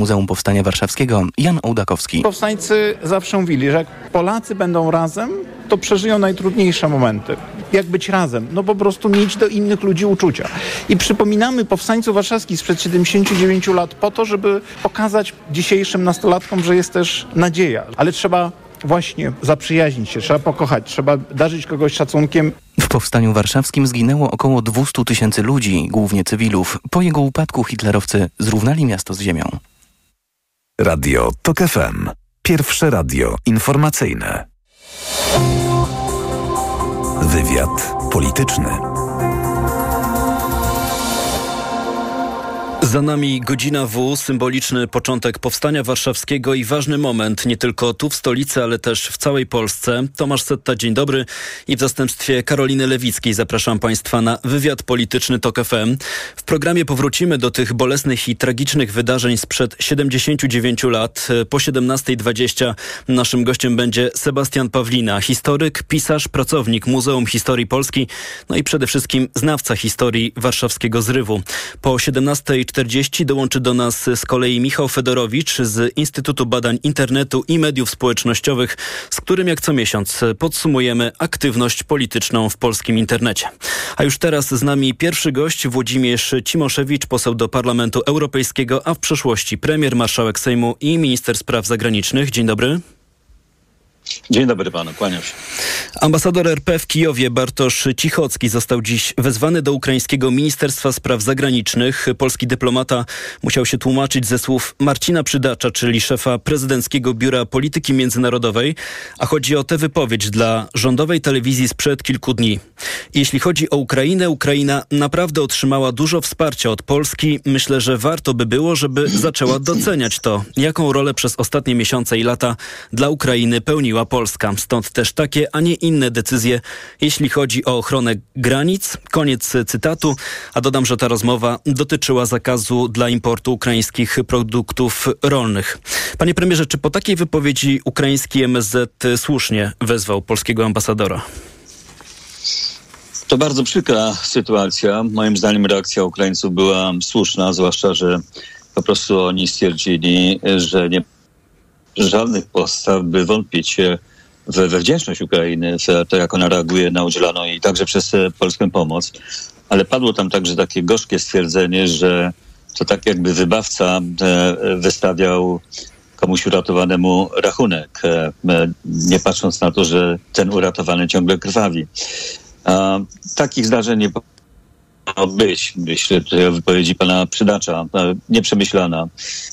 Muzeum Powstania Warszawskiego Jan Ołdakowski. Powstańcy zawsze mówili, że jak Polacy będą razem, to przeżyją najtrudniejsze momenty. Jak być razem? No po prostu mieć do innych ludzi uczucia. I przypominamy powstańców warszawskich sprzed 79 lat po to, żeby pokazać dzisiejszym nastolatkom, że jest też nadzieja. Ale trzeba właśnie zaprzyjaźnić się, trzeba pokochać, trzeba darzyć kogoś szacunkiem. W powstaniu warszawskim zginęło około 200 tysięcy ludzi, głównie cywilów. Po jego upadku hitlerowcy zrównali miasto z ziemią. Radio TOK FM. Pierwsze radio informacyjne. Wywiad polityczny. Za nami godzina W, symboliczny początek powstania warszawskiego i ważny moment nie tylko tu w stolicy, ale też w całej Polsce. Tomasz Setta, dzień dobry i w zastępstwie Karoliny Lewickiej zapraszam Państwa na wywiad polityczny TOK FM. W programie powrócimy do tych bolesnych i tragicznych wydarzeń sprzed 79 lat. Po 17.20 naszym gościem będzie Sebastian Pawlina, historyk, pisarz, pracownik Muzeum Historii Polski, no i przede wszystkim znawca historii warszawskiego zrywu. Po 17.40 40 dołączy do nas z kolei Michał Fedorowicz z Instytutu Badań Internetu i Mediów Społecznościowych, z którym jak co miesiąc podsumujemy aktywność polityczną w polskim internecie. A już teraz z nami pierwszy gość Włodzimierz Cimoszewicz, poseł do Parlamentu Europejskiego, a w przeszłości premier, marszałek Sejmu i minister spraw zagranicznych. Dzień dobry. Dzień dobry panu, kłaniam się. Ambasador RP w Kijowie Bartosz Cichocki został dziś wezwany do ukraińskiego Ministerstwa Spraw Zagranicznych. Polski dyplomata musiał się tłumaczyć ze słów Marcina Przydacza, czyli szefa prezydenckiego Biura Polityki Międzynarodowej, a chodzi o tę wypowiedź dla rządowej telewizji sprzed kilku dni. Jeśli chodzi o Ukrainę, Ukraina naprawdę otrzymała dużo wsparcia od Polski. Myślę, że warto by było, żeby zaczęła doceniać to, jaką rolę przez ostatnie miesiące i lata dla Ukrainy pełniła Polska. Stąd też takie, a nie inne decyzje, jeśli chodzi o ochronę granic. Koniec cytatu. A dodam, że ta rozmowa dotyczyła zakazu dla importu ukraińskich produktów rolnych. Panie premierze, czy po takiej wypowiedzi ukraiński MSZ słusznie wezwał polskiego ambasadora? To bardzo przykra sytuacja. Moim zdaniem reakcja Ukraińców była słuszna, zwłaszcza, że po prostu oni stwierdzili, że nie żadnych podstaw, by wątpić we, we wdzięczność Ukrainy, w to, jak ona reaguje na udzielaną jej także przez polską pomoc. Ale padło tam także takie gorzkie stwierdzenie, że to tak jakby wybawca wystawiał komuś uratowanemu rachunek, nie patrząc na to, że ten uratowany ciągle krwawi. Takich zdarzeń nie być, myślę tutaj o wypowiedzi pana Przydacza, nieprzemyślana.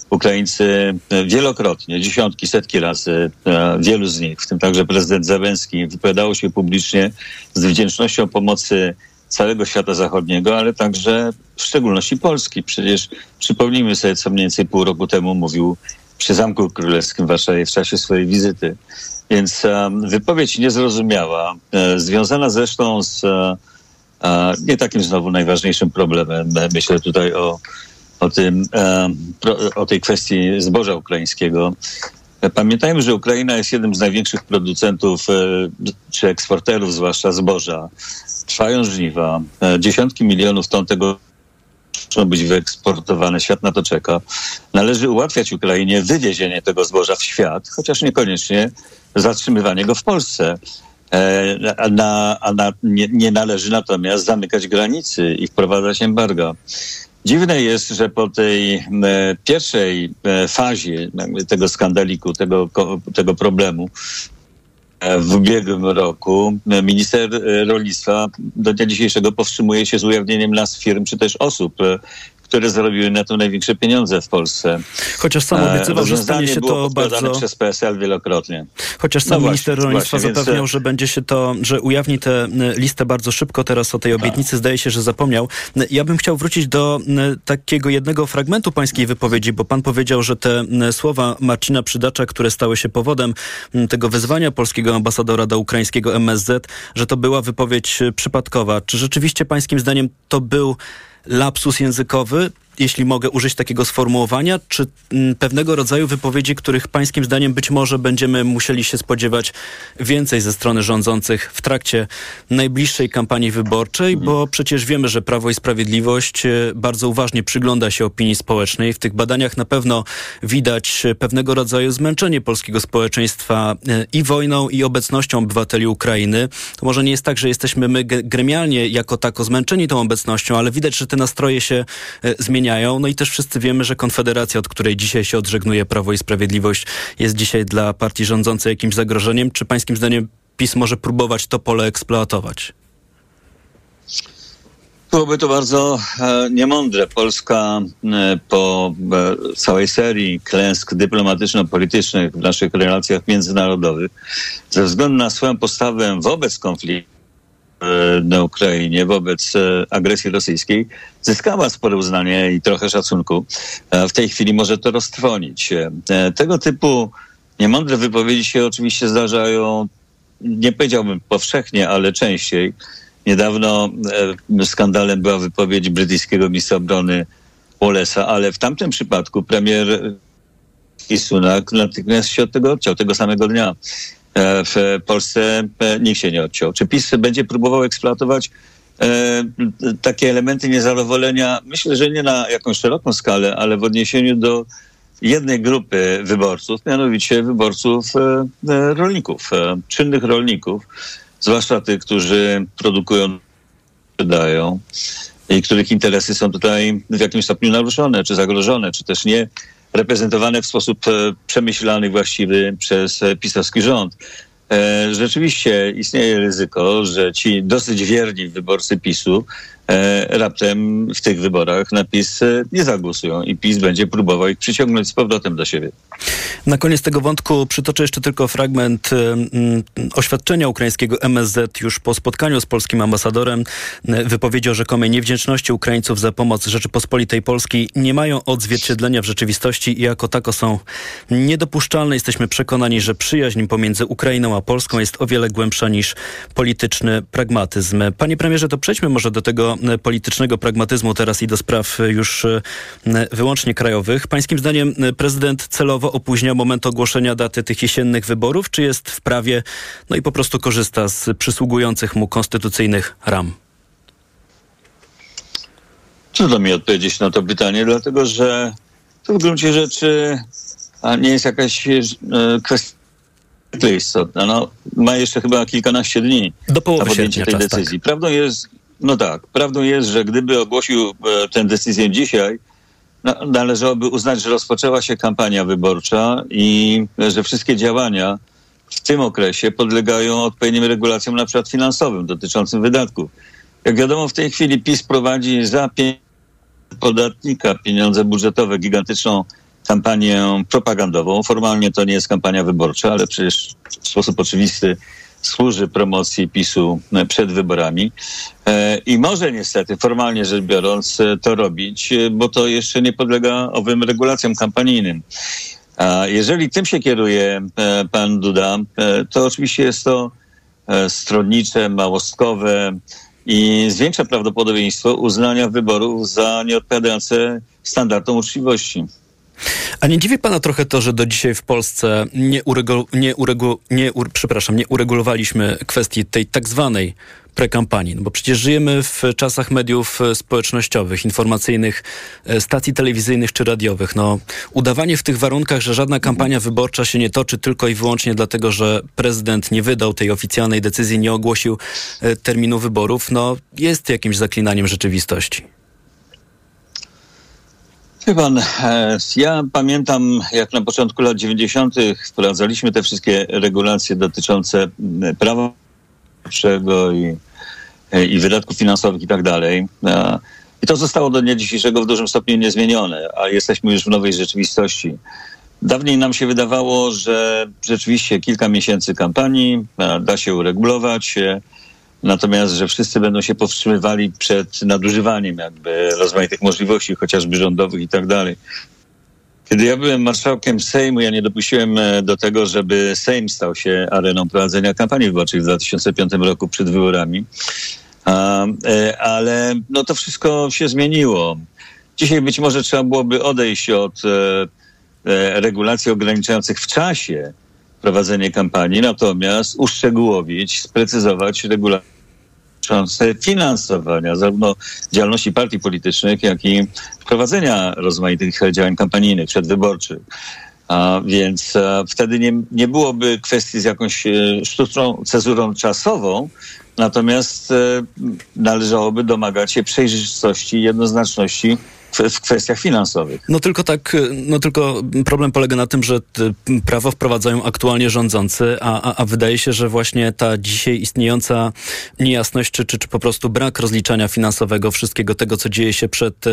Ukraińcy wielokrotnie, dziesiątki, setki razy, wielu z nich, w tym także prezydent Zawęski, wypowiadało się publicznie z wdzięcznością pomocy całego świata zachodniego, ale także w szczególności Polski. Przecież przypomnijmy sobie, co mniej więcej pół roku temu mówił przy Zamku Królewskim w Warszawie w czasie swojej wizyty. Więc wypowiedź niezrozumiała, e, związana zresztą z e, nie takim znowu najważniejszym problemem. Myślę tutaj o, o, tym, o tej kwestii zboża ukraińskiego. Pamiętajmy, że Ukraina jest jednym z największych producentów e, czy eksporterów, zwłaszcza zboża. Trwają żniwa. E, dziesiątki milionów ton tego muszą być wyeksportowane. Świat na to czeka. Należy ułatwiać Ukrainie wywiezienie tego zboża w świat, chociaż niekoniecznie zatrzymywanie go w Polsce. E, na, a na, nie, nie należy natomiast zamykać granicy i wprowadzać embarga. Dziwne jest, że po tej e, pierwszej e, fazie tego skandaliku, tego, tego problemu, w ubiegłym roku minister rolnictwa do dnia dzisiejszego powstrzymuje się z ujawnieniem nazw firm czy też osób, które zarobiły na to największe pieniądze w Polsce. Chociaż sam e, obiecywał, że stanie się to bardzo... przez PSL wielokrotnie. Chociaż sam no minister właśnie, rolnictwa właśnie, zapewniał, więc... że będzie się to, że ujawni tę listę bardzo szybko. Teraz o tej tak. obietnicy tak. zdaje się, że zapomniał. Ja bym chciał wrócić do takiego jednego fragmentu pańskiej wypowiedzi, bo pan powiedział, że te słowa Marcina Przydacza, które stały się powodem tego wezwania polskiego ambasadora do ukraińskiego MSZ, że to była wypowiedź przypadkowa. Czy rzeczywiście pańskim zdaniem to był lapsus językowy, jeśli mogę użyć takiego sformułowania, czy mm, pewnego rodzaju wypowiedzi, których pańskim zdaniem być może będziemy musieli się spodziewać więcej ze strony rządzących w trakcie najbliższej kampanii wyborczej, bo przecież wiemy, że Prawo i Sprawiedliwość e, bardzo uważnie przygląda się opinii społecznej. W tych badaniach na pewno widać pewnego rodzaju zmęczenie polskiego społeczeństwa e, i wojną, i obecnością obywateli Ukrainy. To może nie jest tak, że jesteśmy my gremialnie jako tako zmęczeni tą obecnością, ale widać, że te nastroje się e, zmieniają. No i też wszyscy wiemy, że Konfederacja, od której dzisiaj się odżegnuje Prawo i Sprawiedliwość, jest dzisiaj dla partii rządzącej jakimś zagrożeniem. Czy pańskim zdaniem PiS może próbować to pole eksploatować? Byłoby to bardzo e, niemądre. Polska e, po e, całej serii klęsk dyplomatyczno-politycznych w naszych relacjach międzynarodowych, ze względu na swoją postawę wobec konfliktu na Ukrainie, wobec e, agresji rosyjskiej, zyskała spore uznanie i trochę szacunku. E, w tej chwili może to roztrwonić. E, Tego typu niemądre wypowiedzi się oczywiście zdarzają, nie powiedziałbym powszechnie, ale częściej. Niedawno e, skandalem była wypowiedź brytyjskiego ministra obrony Wallace'a, ale w tamtym przypadku premier Sunak natychmiast się od tego odciął, tego samego dnia. E, W Polsce e, nikt się nie odciął. Czy PiS będzie próbował eksploatować e, takie elementy niezadowolenia? Myślę, że nie na jakąś szeroką skalę, ale w odniesieniu do jednej grupy wyborców, mianowicie wyborców rolników, czynnych rolników, zwłaszcza tych, którzy produkują, wydają i których interesy są tutaj w jakimś stopniu naruszone, czy zagrożone, czy też nie reprezentowane w sposób e, przemyślany, właściwy przez e, pisowski rząd. E, Rzeczywiście istnieje ryzyko, że ci dosyć wierni wyborcy PiSu raptem w tych wyborach na PiS e, nie zagłosują i PiS będzie próbował ich przyciągnąć z powrotem do siebie. Na koniec tego wątku przytoczę jeszcze tylko fragment mm, oświadczenia ukraińskiego MSZ już po spotkaniu z polskim ambasadorem. Wypowiedzi o rzekomej niewdzięczności Ukraińców za pomoc Rzeczypospolitej Polskiej nie mają odzwierciedlenia w rzeczywistości i jako tako są niedopuszczalne. Jesteśmy przekonani, że przyjaźń pomiędzy Ukrainą a Polską jest o wiele głębsza niż polityczny pragmatyzm. Panie premierze, to przejdźmy może do tego y, politycznego pragmatyzmu teraz i do spraw y, już y, wyłącznie krajowych. Pańskim zdaniem prezydent celowo opóźnia moment ogłoszenia daty tych jesiennych wyborów, czy jest w prawie, no i po prostu korzysta z przysługujących mu konstytucyjnych ram? Trudno mi odpowiedzieć na to pytanie, dlatego że to w gruncie rzeczy a nie jest jakaś e, kwestia istotna. No, ma jeszcze chyba kilkanaście dni Do na połowy podjęcie tej czas, decyzji. Prawdą jest, no tak, prawdą jest, że gdyby ogłosił e, tę decyzję dzisiaj, należałoby uznać, że rozpoczęła się kampania wyborcza i e, że wszystkie działania w tym okresie podlegają odpowiednim regulacjom, na przykład finansowym, dotyczącym wydatków. Jak wiadomo, w tej chwili PiS prowadzi za pieniądze podatnika, pieniądze budżetowe, gigantyczną kampanię propagandową. Formalnie to nie jest kampania wyborcza, ale przecież w sposób oczywisty służy promocji PiSu e, przed wyborami. E, I może niestety, formalnie rzecz biorąc, e, to robić, bo to jeszcze nie podlega owym regulacjom kampanijnym. A jeżeli tym się kieruje pan Duda, to oczywiście jest to stronnicze, małostkowe i zwiększa prawdopodobieństwo uznania wyborów za nieodpowiadające standardom uczciwości. A nie dziwi pana trochę to, że do dzisiaj w Polsce nie, uregu, nie, uregu, nie, ur, przepraszam, nie uregulowaliśmy kwestii tej tak zwanej prekampanii? No bo przecież żyjemy w czasach mediów e, społecznościowych, informacyjnych, e, stacji telewizyjnych czy radiowych. No, udawanie w tych warunkach, że żadna kampania wyborcza się nie toczy tylko i wyłącznie dlatego, że prezydent nie wydał tej oficjalnej decyzji, nie ogłosił e, terminu wyborów, no jest jakimś zaklinaniem rzeczywistości. Wie pan, e, ja pamiętam, jak na początku lat 90. wprowadzaliśmy te wszystkie regulacje dotyczące prawa i, e, i wydatków finansowych i tak dalej. I to zostało do dnia dzisiejszego w dużym stopniu niezmienione, a jesteśmy już w nowej rzeczywistości. Dawniej nam się wydawało, że rzeczywiście kilka miesięcy kampanii da się uregulować, e, natomiast, że wszyscy będą się powstrzymywali przed nadużywaniem jakby rozmaitych możliwości, chociażby rządowych i tak dalej. Kiedy ja byłem marszałkiem Sejmu, ja nie dopuściłem e, do tego, żeby Sejm stał się areną prowadzenia kampanii wyborczej w 2005 roku przed wyborami. E, ale no to wszystko się zmieniło. Dzisiaj być może trzeba byłoby odejść od regulacji ograniczających w czasie prowadzenie kampanii, natomiast uszczegółowić, sprecyzować regulacje dotyczące finansowania zarówno działalności partii politycznych, jak i prowadzenia rozmaitych działań kampanijnych, przedwyborczych. A więc a, wtedy nie, nie byłoby kwestii z jakąś e, sztuczną cezurą czasową, natomiast e, należałoby domagać się przejrzystości i jednoznaczności w kwestiach finansowych. No tylko tak, no tylko problem polega na tym, że prawo wprowadzają aktualnie rządzący, a, a, a wydaje się, że właśnie ta dzisiaj istniejąca niejasność, czy, czy, czy po prostu brak rozliczania finansowego wszystkiego tego, co dzieje się przed,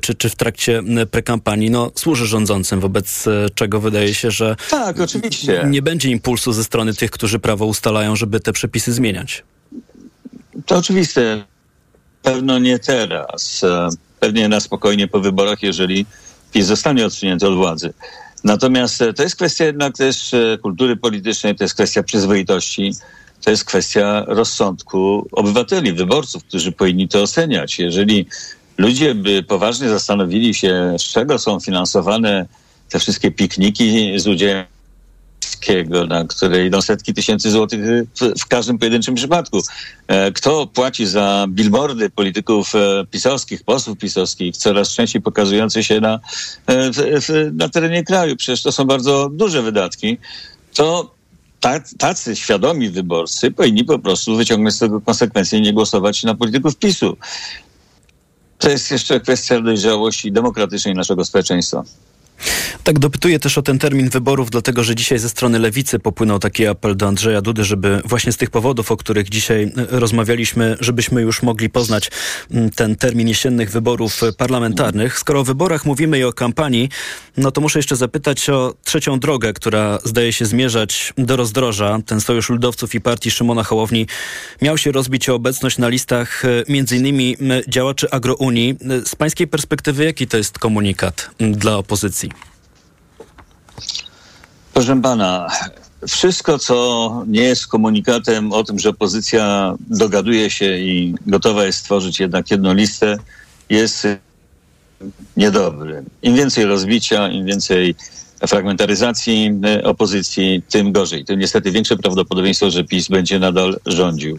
czy, czy w trakcie prekampanii, no służy rządzącym, wobec czego wydaje się, że tak, oczywiście. nie będzie impulsu ze strony tych, którzy prawo ustalają, żeby te przepisy zmieniać. To oczywiste. Pewno nie teraz pewnie na spokojnie po wyborach, jeżeli PiS zostanie odsunięty od władzy. Natomiast e, to jest kwestia jednak też e, kultury politycznej, to jest kwestia przyzwoitości, to jest kwestia rozsądku obywateli, wyborców, którzy powinni to oceniać. Jeżeli ludzie by poważnie zastanowili się, z czego są finansowane te wszystkie pikniki z udziałem na które idą setki tysięcy złotych w, w, każdym pojedynczym przypadku. E, kto płaci za billboardy polityków e, pisowskich, posłów pisowskich, coraz częściej pokazujące się na, e, na terenie kraju? Przecież to są bardzo duże wydatki. To tacy świadomi wyborcy powinni po prostu wyciągnąć z tego konsekwencje i nie głosować na polityków PiSu. To jest jeszcze kwestia dojrzałości demokratycznej naszego społeczeństwa. Tak, dopytuję też o ten termin wyborów, dlatego że dzisiaj ze strony lewicy popłynął taki apel do Andrzeja Dudy, żeby właśnie z tych powodów, o których dzisiaj e, rozmawialiśmy, żebyśmy już mogli poznać ten termin jesiennych wyborów parlamentarnych. Skoro o wyborach mówimy i o kampanii, no to muszę jeszcze zapytać o trzecią drogę, która zdaje się zmierzać do rozdroża. Ten Sojusz Ludowców i Partii Szymona Hołowni miał się rozbić o obecność na listach e, innymi działaczy Agrounii. E, z pańskiej perspektywy, jaki to jest komunikat dla opozycji? Proszę pana, wszystko, co nie jest komunikatem o tym, że opozycja dogaduje się i gotowa jest stworzyć jednak jedną listę, jest niedobry. Im więcej rozbicia, im więcej fragmentaryzacji opozycji, tym gorzej. Tym niestety większe prawdopodobieństwo, że PiS będzie nadal rządził.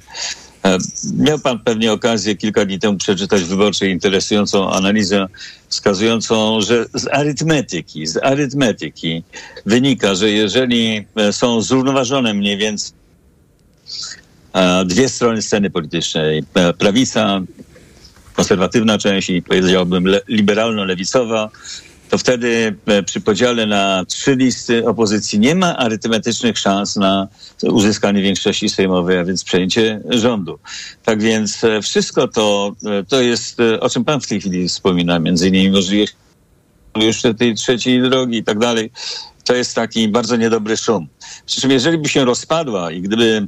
E, miał pan pewnie okazję kilka dni temu przeczytać wyborczej interesującą analizę wskazującą, że z arytmetyki, z arytmetyki wynika, że jeżeli e, są zrównoważone mniej więcej e, dwie strony sceny politycznej, prawica, konserwatywna część i powiedziałbym liberalno-lewicowa, to wtedy e, przy podziale na trzy listy opozycji nie ma arytmetycznych szans na uzyskanie większości sejmowej, a więc przejęcie rządu. Tak więc e, wszystko to, e, to jest, o czym pan w tej chwili wspomina, między innymi możliwość jeszcze tej trzeciej drogi i tak dalej. To jest taki bardzo niedobry szum. Przy czym jeżeli by się rozpadła i gdyby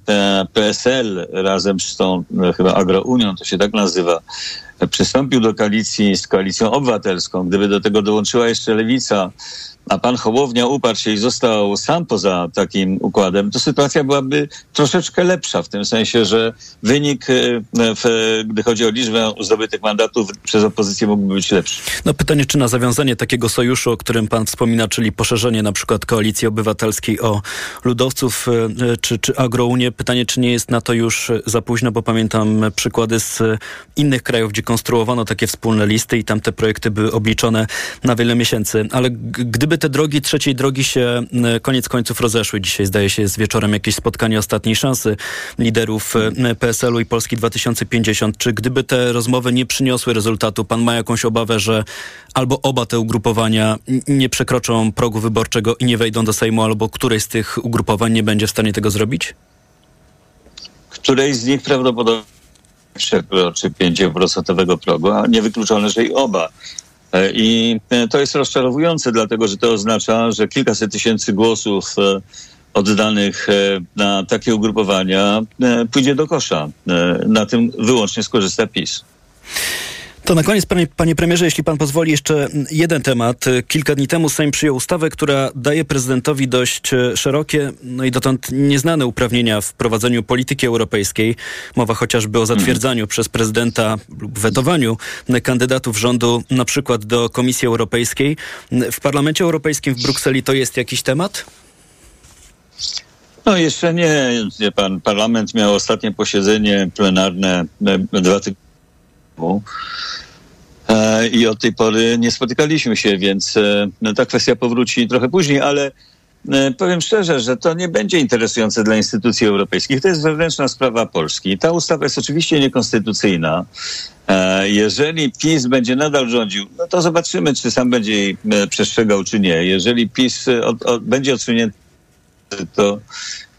PSL razem z tą chyba Agrounią, to się tak nazywa, przystąpił do koalicji z koalicją obywatelską, gdyby do tego dołączyła jeszcze lewica, a pan Hołownia uparł się i został sam poza takim układem, to sytuacja byłaby troszeczkę lepsza, w tym sensie, że wynik, e, w, gdy chodzi o liczbę zdobytych mandatów przez opozycję mógłby być lepszy. No pytanie, czy na zawiązanie takiego sojuszu, o którym pan wspomina, czyli poszerzenie na przykład koalicji obywatelskiej o ludowców e, czy, czy agrounię, pytanie, czy nie jest na to już za późno, bo pamiętam przykłady z innych krajów, gdzie konstruowano takie wspólne listy i tam te projekty były obliczone na wiele miesięcy, ale gdyby te drogi trzeciej drogi się koniec końców rozeszły, dzisiaj zdaje się jest wieczorem jakieś spotkanie ostatniej szansy liderów PSL-u i Polski 2050. Czy gdyby te rozmowy nie przyniosły rezultatu, pan ma jakąś obawę, że albo oba te ugrupowania nie przekroczą progu wyborczego i nie wejdą do Sejmu, albo któreś z tych ugrupowań nie będzie w stanie tego zrobić? Któreś z nich prawdopodobnie przekroczy 5% progu, a niewykluczone, że i oba. E, I e, to jest rozczarowujące, dlatego że to oznacza, że kilkaset tysięcy głosów e, oddanych na takie ugrupowania pójdzie do kosza. Na tym wyłącznie skorzysta PiS. To na koniec, panie, panie premierze, jeśli pan pozwoli, jeszcze jeden temat. Kilka dni temu Sejm przyjął ustawę, która daje prezydentowi dość e, szerokie, no i dotąd nieznane uprawnienia w prowadzeniu polityki europejskiej. Mowa chociażby o zatwierdzaniu przez prezydenta lub wetowaniu kandydatów rządu, na przykład do Komisji Europejskiej. W Parlamencie Europejskim w Brukseli to jest jakiś temat? No jeszcze nie. Pan, parlament miał ostatnie posiedzenie plenarne e, dwa tygodnie E, I od tej pory nie spotykaliśmy się, więc e, no, ta kwestia powróci trochę później, ale powiem szczerze, że to nie będzie interesujące dla instytucji europejskich. To jest wewnętrzna sprawa Polski. Ta ustawa jest oczywiście niekonstytucyjna. Jeżeli PiS będzie nadal rządził, no to zobaczymy, czy sam będzie jej przestrzegał, czy nie. Jeżeli PiS od, od, będzie odsunięty to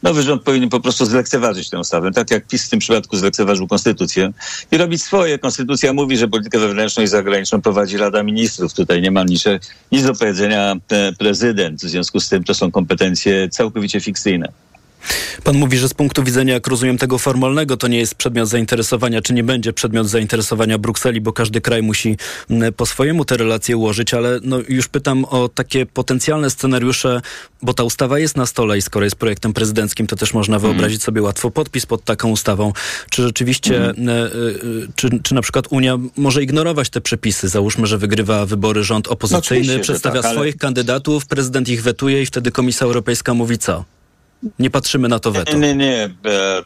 nowy rząd powinien po prostu zlekceważyć tę ustawę, tak jak PiS w tym przypadku zlekceważył konstytucję i robić swoje. Konstytucja mówi, że politykę wewnętrzną i zagraniczną prowadzi Rada Ministrów. Tutaj nie ma nic, nic do powiedzenia prezydent. W związku z tym to są kompetencje całkowicie fikcyjne. Pan mówi, że z punktu widzenia, jak rozumiem, tego formalnego, to nie jest przedmiot zainteresowania, czy nie będzie przedmiot zainteresowania Brukseli, bo każdy kraj musi po swojemu te relacje ułożyć, ale no już pytam o takie potencjalne scenariusze, bo ta ustawa jest na stole i skoro jest projektem prezydenckim, to też można wyobrazić sobie łatwo podpis pod taką ustawą. Czy rzeczywiście, mm. czy, czy na przykład Unia może ignorować te przepisy? Załóżmy, że wygrywa wybory rząd opozycyjny, no przedstawia tak, ale... swoich kandydatów, prezydent ich wetuje i wtedy Komisja Europejska mówi co? Nie patrzymy na to weto. Nie, nie, nie.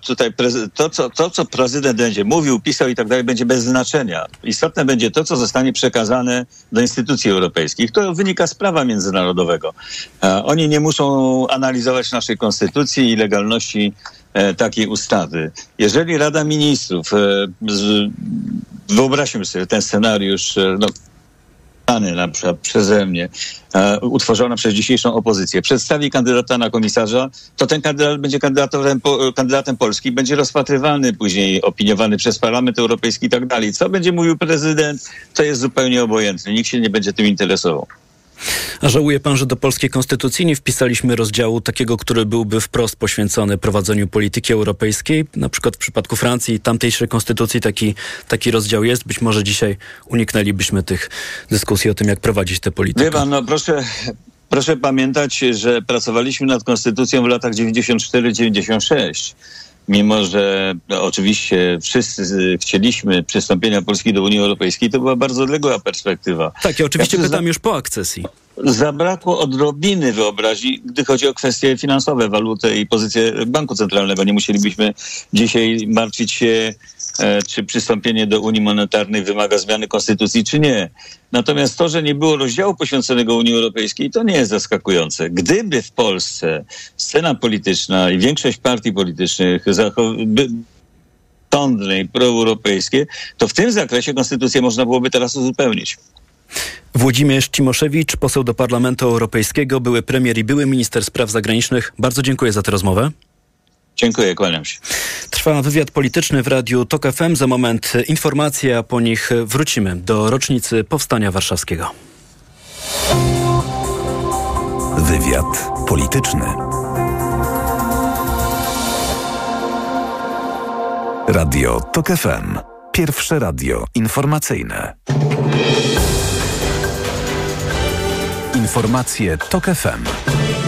Tutaj to co, to, co prezydent będzie mówił, pisał i tak dalej, będzie bez znaczenia. Istotne będzie to, co zostanie przekazane do instytucji europejskich. To wynika z prawa międzynarodowego. E, oni nie muszą analizować naszej konstytucji i legalności e, takiej ustawy. Jeżeli Rada Ministrów, e, wyobraźmy sobie ten scenariusz, no, na przykład przeze mnie, e, utworzona przez dzisiejszą opozycję, przedstawi kandydata na komisarza, to ten kandydat będzie kandydatem, po, kandydatem Polski, będzie rozpatrywany, później opiniowany przez Parlament Europejski i tak dalej. Co będzie mówił prezydent, to jest zupełnie obojętne. Nikt się nie będzie tym interesował. A żałuje pan, że do polskiej konstytucji nie wpisaliśmy rozdziału takiego, który byłby wprost poświęcony prowadzeniu polityki europejskiej? Na przykład w przypadku Francji, tamtejszej konstytucji taki, taki rozdział jest. Być może dzisiaj uniknęlibyśmy tych dyskusji o tym, jak prowadzić tę politykę. Wie pan, no proszę, proszę pamiętać, że pracowaliśmy nad konstytucją w latach 94-96 mimo że no, oczywiście wszyscy chcieliśmy przystąpienia Polski do Unii Europejskiej, to była bardzo odległa perspektywa. Tak, ja oczywiście ja pytam już po akcesji zabrakło odrobiny wyobraźni, gdy chodzi o kwestie finansowe, walutę i pozycję banku centralnego. Nie musielibyśmy dzisiaj martwić się, e, czy przystąpienie do Unii Monetarnej wymaga zmiany konstytucji, czy nie. Natomiast to, że nie było rozdziału poświęconego Unii Europejskiej, to nie jest zaskakujące. Gdyby w Polsce scena polityczna i większość partii politycznych zachowywały sądnej, proeuropejskie, to w tym zakresie konstytucję można byłoby teraz uzupełnić. Włodzimierz Cimoszewicz, poseł do Parlamentu Europejskiego, były premier i były minister spraw zagranicznych. Bardzo dziękuję za tę rozmowę. Dziękuję, kłaniam się. Trwa wywiad polityczny w radiu TOK FM. Za moment informacje, a po nich wrócimy do rocznicy Powstania Warszawskiego. Wywiad polityczny. Radio TOK FM. Pierwsze radio informacyjne. Informacje TOK FM.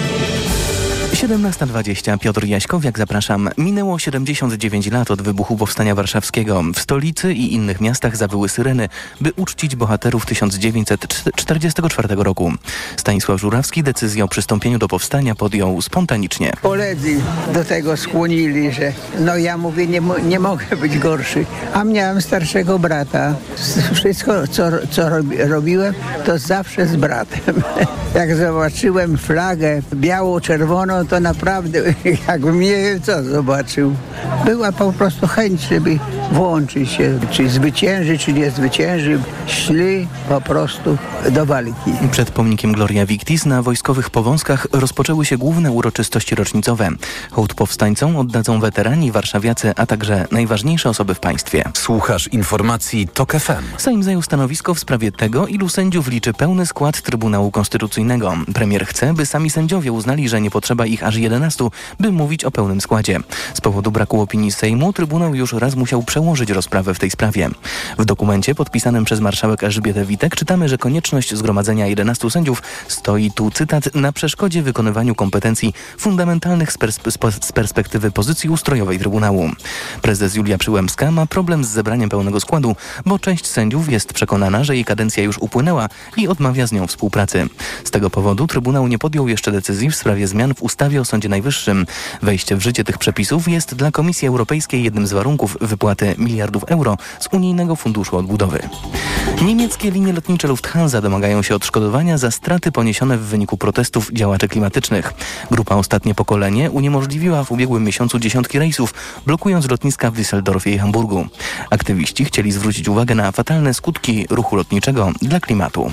17.20 Piotr Jaśkowiak, zapraszam. Minęło 79 lat od wybuchu Powstania Warszawskiego. W stolicy i innych miastach zawyły syreny, by uczcić bohaterów 1944 roku. Stanisław Żurawski decyzję o przystąpieniu do powstania podjął spontanicznie. Koledzy do tego skłonili, że no ja mówię, nie, nie mogę być gorszy. A miałem starszego brata. Wszystko, co, co robi, robiłem, to zawsze z bratem. Jak zobaczyłem flagę biało-czerwoną, to naprawdę jakbym nie wiem co zobaczył. Była po prostu chęć, żeby włączyć się, czy zwycięży, czy nie zwycięży. Szli po prostu do walki. Przed pomnikiem Gloria Victis na wojskowych powązkach rozpoczęły się główne uroczystości rocznicowe. Hołd powstańcom oddadzą weterani, warszawiacy, a także najważniejsze osoby w państwie. Słuchasz informacji TOK FM. Sejm zajął stanowisko w sprawie tego, ilu sędziów liczy pełny skład Trybunału Konstytucyjnego. Premier chce, by sami sędziowie uznali, że nie potrzeba ich aż 11, by mówić o pełnym składzie. Z powodu braku opinii Sejmu Trybunał już raz musiał przełożyć rozprawę w tej sprawie. W dokumencie podpisanym przez marszałek Elżbietę Witek czytamy, że konieczność zgromadzenia 11 sędziów stoi tu, cytat, na przeszkodzie wykonywaniu kompetencji fundamentalnych z, z perspektywy pozycji ustrojowej Trybunału. Prezes Julia Przyłębska ma problem z zebraniem pełnego składu, bo część sędziów jest przekonana, że jej kadencja już upłynęła i odmawia z nią współpracy. Z tego powodu Trybunał nie podjął jeszcze decyzji w sprawie zmian w ustawie o Sądzie Najwyższym. Wejście w życie tych przepisów jest dla Komisji Europejskiej jednym z warunków wypłaty miliardów euro z Unijnego Funduszu Odbudowy. Niemieckie linie lotnicze Lufthansa domagają się odszkodowania za straty poniesione w wyniku protestów działaczy klimatycznych. Grupa Ostatnie Pokolenie uniemożliwiła w ubiegłym miesiącu dziesiątki rejsów, blokując lotniska w Düsseldorfie i Hamburgu. Aktywiści chcieli zwrócić uwagę na fatalne skutki ruchu lotniczego dla klimatu.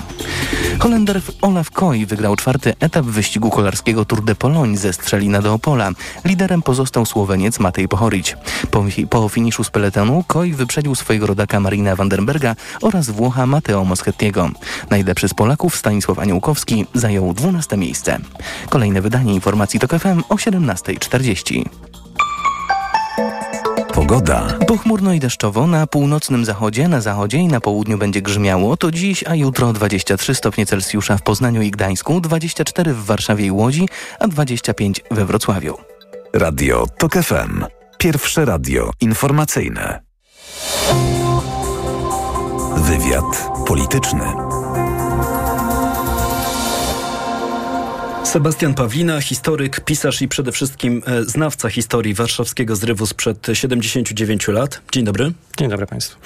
Holender Olaf Koy wygrał czwarty etap wyścigu kolarskiego Tour de Pologne ze Strzelina do Opola. Liderem pozostał Słoweniec Matej Pohorić. Po, po finiszu z peletonu wyprzedził swojego rodaka Marina Vandenberga oraz Włocha Mateo Moschettiego. Najlepszy z Polaków Stanisław Aniołkowski zajął 12 miejsce. Kolejne wydanie informacji TOK FM o 17.40. Pogoda. Pochmurno i deszczowo na północnym zachodzie, na zachodzie i na południu będzie grzmiało. To dziś, a jutro 23 stopnie Celsjusza w Poznaniu i Gdańsku, 24 w Warszawie i Łodzi, a 25 we Wrocławiu. Radio TOK FM. Pierwsze radio informacyjne. Wywiad polityczny. Sebastian Pawlina, historyk, pisarz i przede wszystkim e, znawca historii warszawskiego zrywu sprzed 79 lat. Dzień dobry. Dzień dobry Państwu.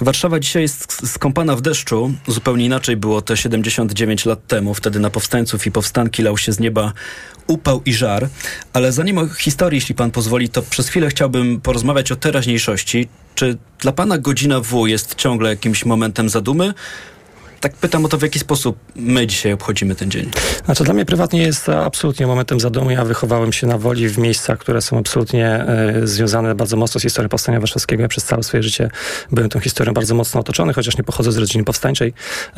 Warszawa dzisiaj jest skąpana w deszczu. Zupełnie inaczej było to 79 lat temu. Wtedy na powstańców i powstanki lał się z nieba upał i żar. Ale zanim o historii, jeśli pan pozwoli, to przez chwilę chciałbym porozmawiać o teraźniejszości. Czy dla pana godzina W jest ciągle jakimś momentem zadumy? Tak pytam o to, w jaki sposób my dzisiaj obchodzimy ten dzień. Znaczy, dla mnie prywatnie jest absolutnie momentem zadumy. Ja wychowałem się na woli w miejscach, które są absolutnie e, związane bardzo mocno z historią Powstania Warszawskiego. Ja przez całe swoje życie byłem tą historią bardzo mocno otoczony, chociaż nie pochodzę z rodziny powstańczej,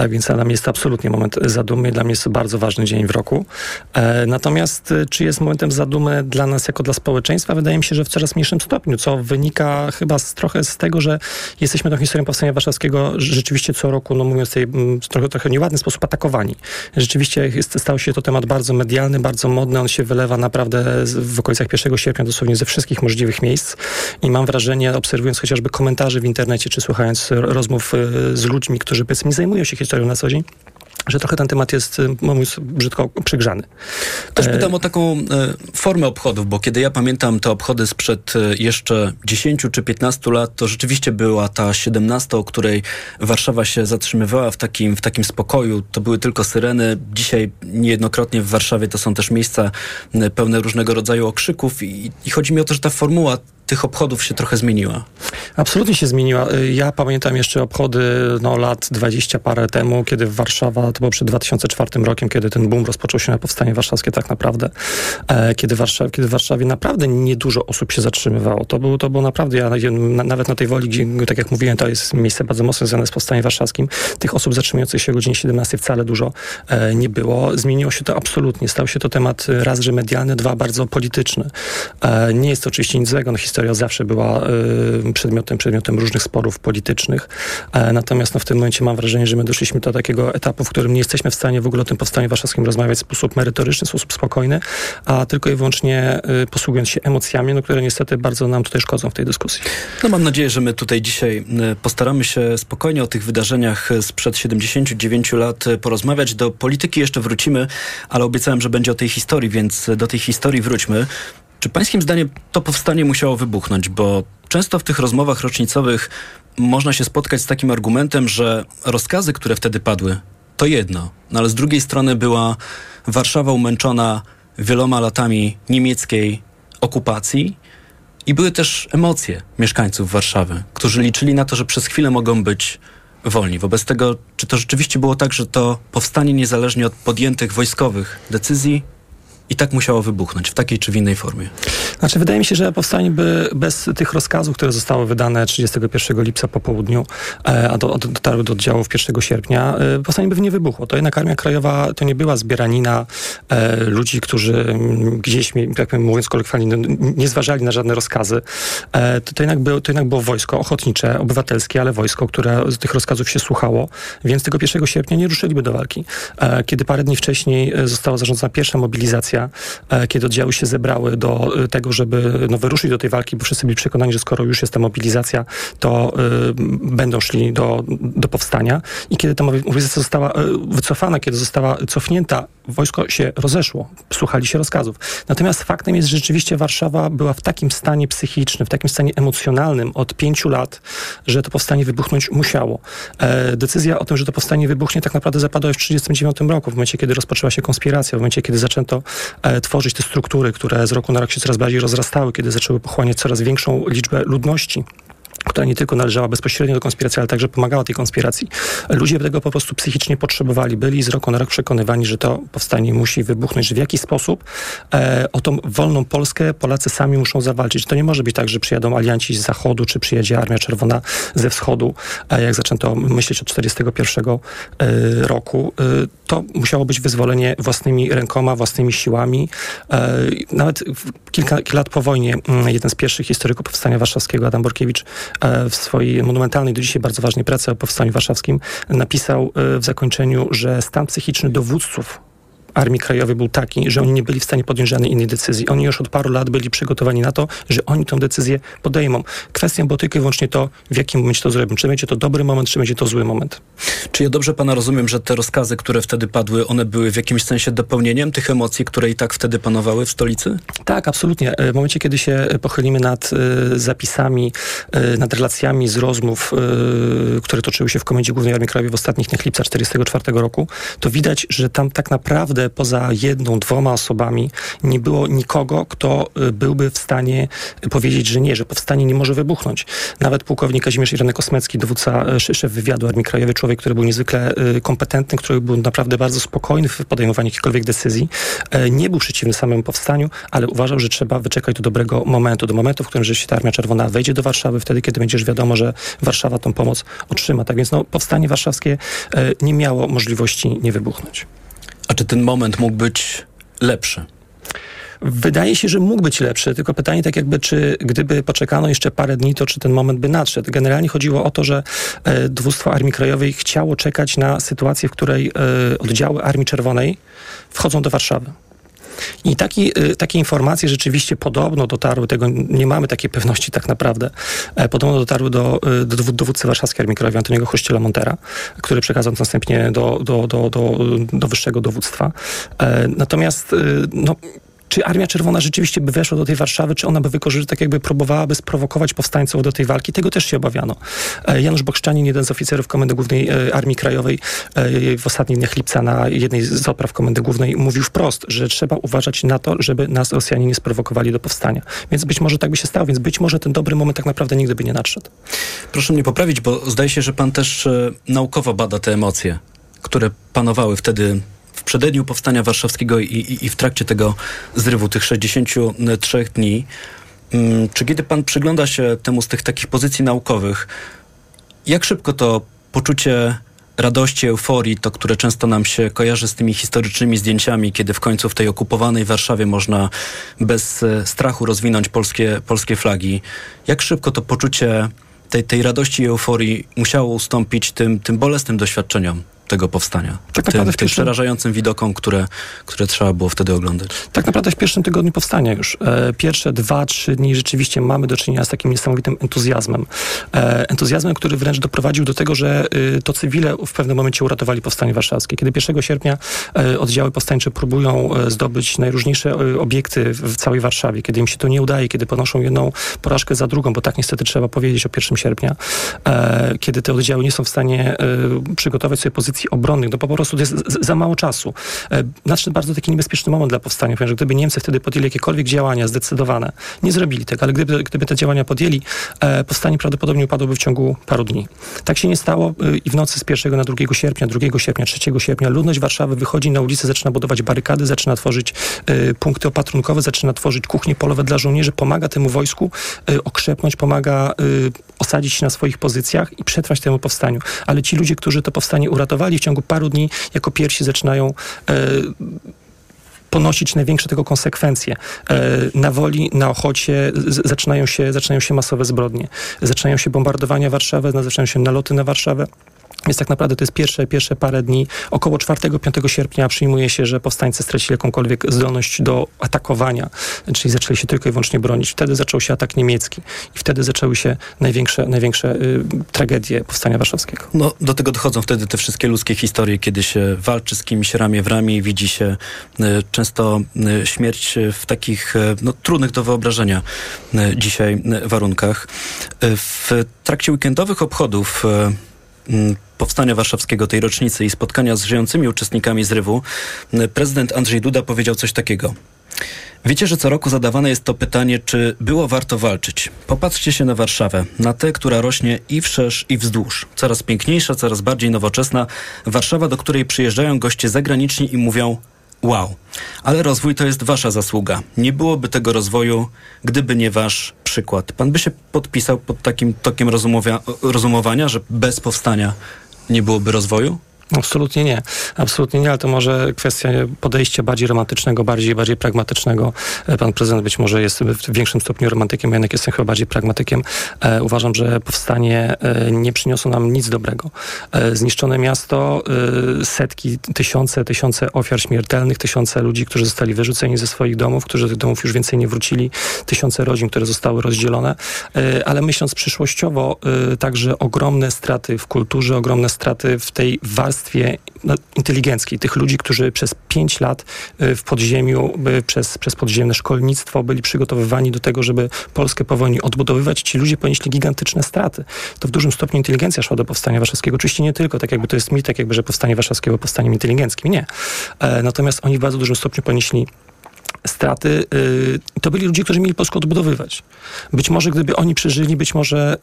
więc dla mnie jest to absolutnie moment zadumy. Dla mnie jest to bardzo ważny dzień w roku. E, natomiast e, czy jest momentem zadumy dla nas jako dla społeczeństwa? Wydaje mi się, że w coraz mniejszym stopniu, co wynika chyba z, trochę z tego, że jesteśmy tą historią Powstania Warszawskiego rzeczywiście co roku, no mówiąc tej trochę, trochę nieładny sposób atakowani. Rzeczywiście jest, stał się to temat bardzo medialny, bardzo modny. On się wylewa naprawdę w okolicach 1 sierpnia dosłownie ze wszystkich możliwych miejsc i mam wrażenie, obserwując chociażby komentarze w internecie, czy słuchając rozmów e, z ludźmi, którzy powiedzmy zajmują się historią na co dzień, że trochę ten temat jest, y, mówiąc brzydko, przygrzany. Też pytam o taką e, formę obchodów, bo kiedy ja pamiętam te obchody sprzed e, jeszcze 10 czy 15 lat, to rzeczywiście była ta 17, o której Warszawa się zatrzymywała w takim, w takim spokoju. To były tylko syreny. Dzisiaj niejednokrotnie w Warszawie to są też miejsca pełne różnego rodzaju okrzyków i, i chodzi mi o to, że ta formuła tych obchodów się trochę zmieniła? Absolutnie się zmieniła. Ja pamiętam jeszcze obchody no, lat 20 parę temu, kiedy Warszawa, to było przed 2004 rokiem, kiedy ten boom rozpoczął się na powstanie warszawskie tak naprawdę, e, kiedy, Warszaw, kiedy w Warszawie naprawdę niedużo osób się zatrzymywało. To było, to było naprawdę, ja nawet na tej woli, gdzie, tak jak mówiłem, to jest miejsce bardzo mocno związane z powstaniem warszawskim, tych osób zatrzymujących się o godzinie 17 wcale dużo e, nie było. Zmieniło się to absolutnie. Stał się to temat raz, że medialny, dwa, bardzo polityczny. E, nie jest to oczywiście nic złego. No, historia zawsze była y, przedmiotem, przedmiotem różnych sporów politycznych. E, natomiast no, w tym momencie mam wrażenie, że my doszliśmy do takiego etapu, w którym nie jesteśmy w stanie w ogóle o tym powstaniu warszawskim rozmawiać w sposób merytoryczny, w sposób spokojny, a tylko i wyłącznie y, posługując się emocjami, no, które niestety bardzo nam tutaj szkodzą w tej dyskusji. No mam nadzieję, że my tutaj dzisiaj y, postaramy się spokojnie o tych wydarzeniach sprzed 79 lat porozmawiać. Do polityki jeszcze wrócimy, ale obiecałem, że będzie o tej historii, więc do tej historii wróćmy. Czy pańskim zdaniem to powstanie musiało wybuchnąć? Bo często w tych rozmowach rocznicowych można się spotkać z takim argumentem, że rozkazy, które wtedy padły, to jedno, no ale z drugiej strony była Warszawa umęczona wieloma latami niemieckiej okupacji i były też emocje mieszkańców Warszawy, którzy liczyli na to, że przez chwilę mogą być wolni. Wobec tego, czy to rzeczywiście było tak, że to powstanie niezależnie od podjętych wojskowych decyzji i tak musiało wybuchnąć w takiej czy w innej formie. Znaczy, wydaje mi się, że powstanie by bez tych rozkazów, które zostały wydane 31 lipca po południu, e, a do, dotarły do oddziałów 1 sierpnia, e, powstanie by nie wybuchło. To jednak Armia Krajowa to nie była zbieranina e, ludzi, którzy mm, gdzieś, jak mówiąc kolokwialnie, no, nie zważali na żadne rozkazy. E, to, to, jednak było, to jednak było wojsko ochotnicze, obywatelskie, ale wojsko, które z tych rozkazów się słuchało, więc tego 1 sierpnia nie ruszyliby do walki. E, kiedy parę dni wcześniej e, została zarządzona pierwsza mobilizacja, e, kiedy oddziały się zebrały do e, tego, żeby no, wyruszyć do tej walki, bo wszyscy byli przekonani, że skoro już jest ta mobilizacja, to y, będą szli do, do powstania. I kiedy ta mobilizacja została wycofana, kiedy została cofnięta, wojsko się rozeszło, słuchali się rozkazów. Natomiast faktem jest, że rzeczywiście Warszawa była w takim stanie psychicznym, w takim stanie emocjonalnym od pięciu lat, że to powstanie wybuchnąć musiało. E, decyzja o tym, że to powstanie wybuchnie tak naprawdę zapadła już w 1939 roku, w momencie, kiedy rozpoczęła się konspiracja, w momencie, kiedy zaczęto e, tworzyć te struktury, które z roku na rok się coraz bardziej rozrastały, kiedy zaczęły pochłaniać coraz większą liczbę ludności która nie tylko należała bezpośrednio do konspiracji, ale także pomagała tej konspiracji. Ludzie tego po prostu psychicznie potrzebowali. Byli z roku na rok przekonywani, że to powstanie musi wybuchnąć, że w jakiś sposób e, o tą wolną Polskę Polacy sami muszą zawalczyć. To nie może być tak, że przyjadą alianci z zachodu, czy przyjedzie Armia Czerwona ze wschodu, e, jak zaczęto myśleć od 1941 e, roku. E, to musiało być wyzwolenie własnymi rękoma, własnymi siłami. E, nawet kilka, kilka lat po wojnie mm, jeden z pierwszych historyków Powstania Warszawskiego, Adam Borkiewicz, w swojej monumentalnej do dzisiaj bardzo ważnej pracy o Powstaniu Warszawskim napisał e, w zakończeniu, że stan psychiczny dowódców Armii Krajowej był taki, że oni nie byli w stanie podjąć żadnej innej decyzji. Oni już od paru lat byli przygotowani na to, że oni tę decyzję podejmą. Kwestia było tylko i wyłącznie to, w jakim momencie to zrobią. Czy będzie to dobry moment, czy będzie to zły moment. Czy ja dobrze pana rozumiem, że te rozkazy, które wtedy padły, one były w jakimś sensie dopełnieniem tych emocji, które i tak wtedy panowały w stolicy? Tak, absolutnie. E, w momencie, kiedy się pochylimy nad y, zapisami, nad relacjami z rozmów, które toczyły się w Komendzie Głównej Armii Krajowej w ostatnich dniach lipca 1944 roku, to widać, że tam tak naprawdę poza jedną, dwoma osobami nie było nikogo, kto y, byłby w stanie powiedzieć, że nie, że powstanie nie może wybuchnąć. Nawet pułkownik Kazimierz Iranek Kosmecki, dowódca, y, szef wywiadu Armii Krajowej, człowiek, który był niezwykle y, kompetentny, który był naprawdę bardzo spokojny w podejmowaniu jakichkolwiek decyzji, nie był przeciwny samemu powstaniu, ale uważał, że trzeba wyczekać do dobrego momentu, do momentu, w którym rzeczywiście Armia Czerwona wejdzie do Warszawy, wtedy, kiedy będzie już wiadomo, że Warszawa tą pomoc otrzyma. Tak więc no, powstanie warszawskie nie miało możliwości nie wybuchnąć. A czy ten moment mógł być lepszy? Wydaje się, że mógł być lepszy, tylko pytanie tak jakby, czy gdyby poczekano jeszcze parę dni, to czy ten moment by nadszedł. Generalnie chodziło o to, że e, dowództwo Armii Krajowej chciało czekać na sytuację, w której e, oddziały Armii Czerwonej wchodzą do Warszawy. I taki, y, takie informacje rzeczywiście podobno dotarły, tego nie mamy takiej pewności tak naprawdę, e, podobno dotarły do, y, do dowódcy warszawskiej Armii Krajowej Antoniego Chościela Montera, który przekazał następnie do, do, do, do, do wyższego dowództwa. E, natomiast y, no, czy Armia Czerwona rzeczywiście by weszła do tej Warszawy, czy ona by wykorzystała, tak jakby próbowałaby sprowokować powstańców do tej walki. Tego też się obawiano. E, Janusz Bokszczanin, jeden z oficerów Komendy Głównej e, Armii Krajowej e, w ostatnich dniach lipca na jednej z opraw Komendy Głównej mówił wprost, że trzeba uważać na to, żeby nas Rosjanie nie sprowokowali do powstania. Więc być może tak by się stało, więc być może ten dobry moment tak naprawdę nigdy by nie nadszedł. Proszę mnie poprawić, bo zdaje się, że pan też naukowo bada te emocje, które panowały wtedy w przededniu powstania warszawskiego i, i, i w trakcie tego zrywu, tych 63 dni, mm, czy kiedy pan przygląda się temu z tych takich pozycji naukowych, jak szybko to poczucie radości, euforii, to które często nam się kojarzy z tymi historycznymi zdjęciami, kiedy w końcu w tej okupowanej Warszawie można bez e, strachu rozwinąć polskie, polskie flagi. Jak szybko to poczucie tej, tej radości i euforii musiało ustąpić tym, tym bolesnym doświadczeniom tego powstania. Tak tym, tym pierwszym... przerażającym widokom, które, które trzeba było wtedy oglądać. Tak naprawdę w pierwszym tygodniu powstania już. E, pierwsze dwa, trzy dni rzeczywiście mamy do czynienia z takim niesamowitym entuzjazmem. E, entuzjazmem, który wręcz doprowadził do tego, że y, to cywile w pewnym momencie uratowali powstanie warszawskie. Kiedy 1 sierpnia e, oddziały powstańcze próbują zdobyć najróżniejsze obiekty w całej Warszawie, kiedy im się to nie udaje, kiedy ponoszą jedną porażkę za drugą, bo tak niestety trzeba powiedzieć o 1 sierpnia, kiedy te oddziały nie są w stanie przygotować sobie pozycji pozycji obronnych, no po prostu to jest za mało czasu. Nadszedł bardzo taki niebezpieczny moment dla powstania, ponieważ gdyby Niemcy wtedy podjęli jakiekolwiek działania zdecydowane, nie zrobili tego, ale gdyby, gdyby te działania podjęli, e, powstanie prawdopodobnie upadłoby w ciągu paru dni. Tak się nie stało e, i w nocy z 1 na 2 sierpnia, 2 sierpnia, 3 sierpnia ludność Warszawy wychodzi na ulicę, zaczyna budować barykady, zaczyna tworzyć punkty opatrunkowe, zaczyna tworzyć kuchnie polowe dla żołnierzy, pomaga temu wojsku okrzepnąć, pomaga osadzić się na swoich pozycjach i przetrwać temu powstaniu. Ale ci ludzie, którzy to powstanie uratowali w ciągu paru dni, jako pierwsi zaczynają e, ponosić największe tego konsekwencje. E, na woli, na Ochocie zaczynają się, zaczynają się masowe zbrodnie. Zaczynają się bombardowania Warszawy, zaczynają się naloty na Warszawę. Więc tak naprawdę to jest pierwsze, pierwsze parę dni. Około 4-5 sierpnia przyjmuje się, że powstańcy stracili jakąkolwiek zdolność do atakowania, czyli zaczęli się tylko i wyłącznie bronić. Wtedy zaczął się atak niemiecki i wtedy zaczęły się największe, największe y, tragedie powstania warszawskiego. No, do tego dochodzą wtedy te wszystkie ludzkie historie, kiedy się walczy z kimś ramię w ramię i widzi się y, często y, śmierć w takich y, no, trudnych do wyobrażenia y, dzisiaj y, warunkach. w trakcie weekendowych obchodów powstania warszawskiego, tej rocznicy i spotkania z żyjącymi uczestnikami zrywu, prezydent Andrzej Duda powiedział coś takiego. Wiecie, że co roku zadawane jest to pytanie, czy było warto walczyć. Popatrzcie się na Warszawę, na tę, która rośnie i wszerz, i wzdłuż. Coraz piękniejsza, coraz bardziej nowoczesna. Warszawa, do której przyjeżdżają goście zagraniczni i mówią wow. Ale rozwój to jest wasza zasługa. Nie byłoby tego rozwoju, gdyby nie wasz przykład. Pan by się podpisał pod takim tokiem rozumowania, że bez powstania nie byłoby rozwoju? Absolutnie nie. Absolutnie nie, ale to może kwestia podejścia bardziej romantycznego, bardziej, bardziej pragmatycznego. E, pan prezydent być może jest w większym stopniu romantykiem, ja jednak jestem chyba bardziej pragmatykiem. E, uważam, że powstanie e, nie przyniosło nam nic dobrego. E, zniszczone miasto, e, setki, tysiące, tysiące ofiar śmiertelnych, tysiące ludzi, którzy zostali wyrzuceni ze swoich domów, którzy do tych domów już więcej nie wrócili, tysiące rodzin, które zostały rozdzielone, e, ale myśląc przyszłościowo, także ogromne straty w kulturze, ogromne straty w tej warstwie warstwie no, inteligenckiej, tych ludzi, którzy przez pięć lat y, w podziemiu, przez, przez podziemne szkolnictwo byli przygotowywani do tego, żeby Polskę po wojnie odbudowywać. Ci ludzie ponieśli gigantyczne straty. To w dużym stopniu inteligencja szła do powstania warszawskiego. Oczywiście nie tylko, tak jakby to jest mit, tak jakby, że powstanie warszawskiego powstaniem inteligenckim. Nie. E, natomiast oni w bardzo dużym stopniu ponieśli straty, y, to byli ludzie, którzy mieli Polskę odbudowywać. Być może gdyby oni przeżyli, być może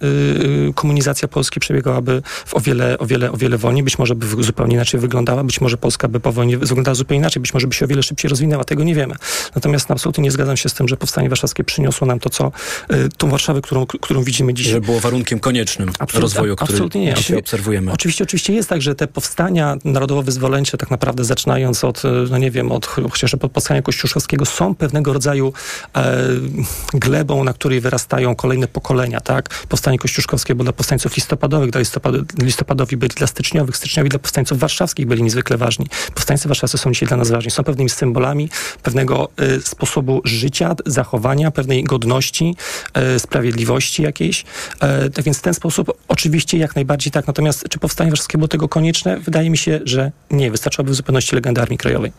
y, komunizacja Polski przebiegałaby w o wiele, o wiele, o wiele wolniej, być może by zupełnie inaczej wyglądała, być może Polska by po wojnie wyglądała zupełnie inaczej, być może by się o wiele szybciej rozwinęła, tego nie wiemy. Natomiast absolutnie nie zgadzam się z tym, że Powstanie Warszawskie przyniosło nam to, co y, tą Warszawę, którą, którą widzimy dzisiaj. Że było warunkiem koniecznym Absolut, rozwoju, który absolutnie nie. dzisiaj obserwujemy. Oczywiście, oczywiście jest tak, że te powstania narodowo-wyzwoleńcze tak naprawdę zaczynając od, no nie wiem, od chociażby pod powstania kościuszkowskiego są pewnego rodzaju e, glebą, na której wyrastają kolejne pokolenia, tak? Powstanie kościuszkowskie było dla powstańców listopadowych, dla listopad listopadowi byli dla styczniowych, styczniowi dla powstańców warszawskich byli niezwykle ważni. Powstańcy warszawscy są dzisiaj dla nas ważni. Są pewnymi symbolami pewnego e, sposobu życia, zachowania, pewnej godności, e, sprawiedliwości jakiejś. E, tak więc w ten sposób oczywiście jak najbardziej tak. Natomiast czy powstanie warszawskie było tego konieczne? Wydaje mi się, że nie. Wystarczyłoby w zupełności legendy Armii Krajowej.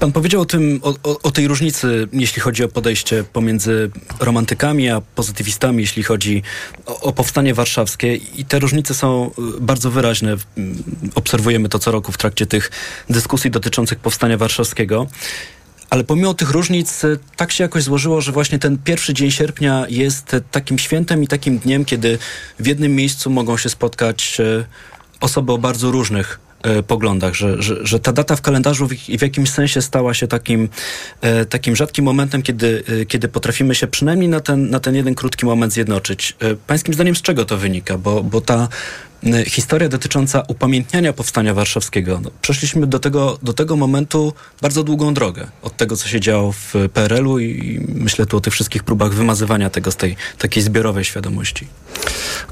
Pan powiedział o tym, o, o, o tej różnicy, jeśli chodzi o podejście pomiędzy romantykami a pozytywistami, jeśli chodzi o, o powstanie warszawskie. I te różnice są y, bardzo wyraźne. Obserwujemy to co roku w trakcie tych dyskusji dotyczących powstania warszawskiego. Ale pomimo tych różnic, y, tak się jakoś złożyło, że właśnie ten pierwszy dzień sierpnia jest takim świętem i takim dniem, kiedy w jednym miejscu mogą się spotkać y, osoby o bardzo różnych poglądach, że, że, że ta data w kalendarzu w, w jakimś sensie stała się takim, e, takim rzadkim momentem, kiedy, e, kiedy potrafimy się przynajmniej na ten, na ten jeden krótki moment zjednoczyć. Pańskim zdaniem z czego to wynika? Bo, bo ta historia dotycząca upamiętniania powstania warszawskiego. No, przeszliśmy do tego, do tego momentu bardzo długą drogę. Od tego, co się działo w PRL-u i myślę tu o tych wszystkich próbach wymazywania tego z tej takiej zbiorowej świadomości.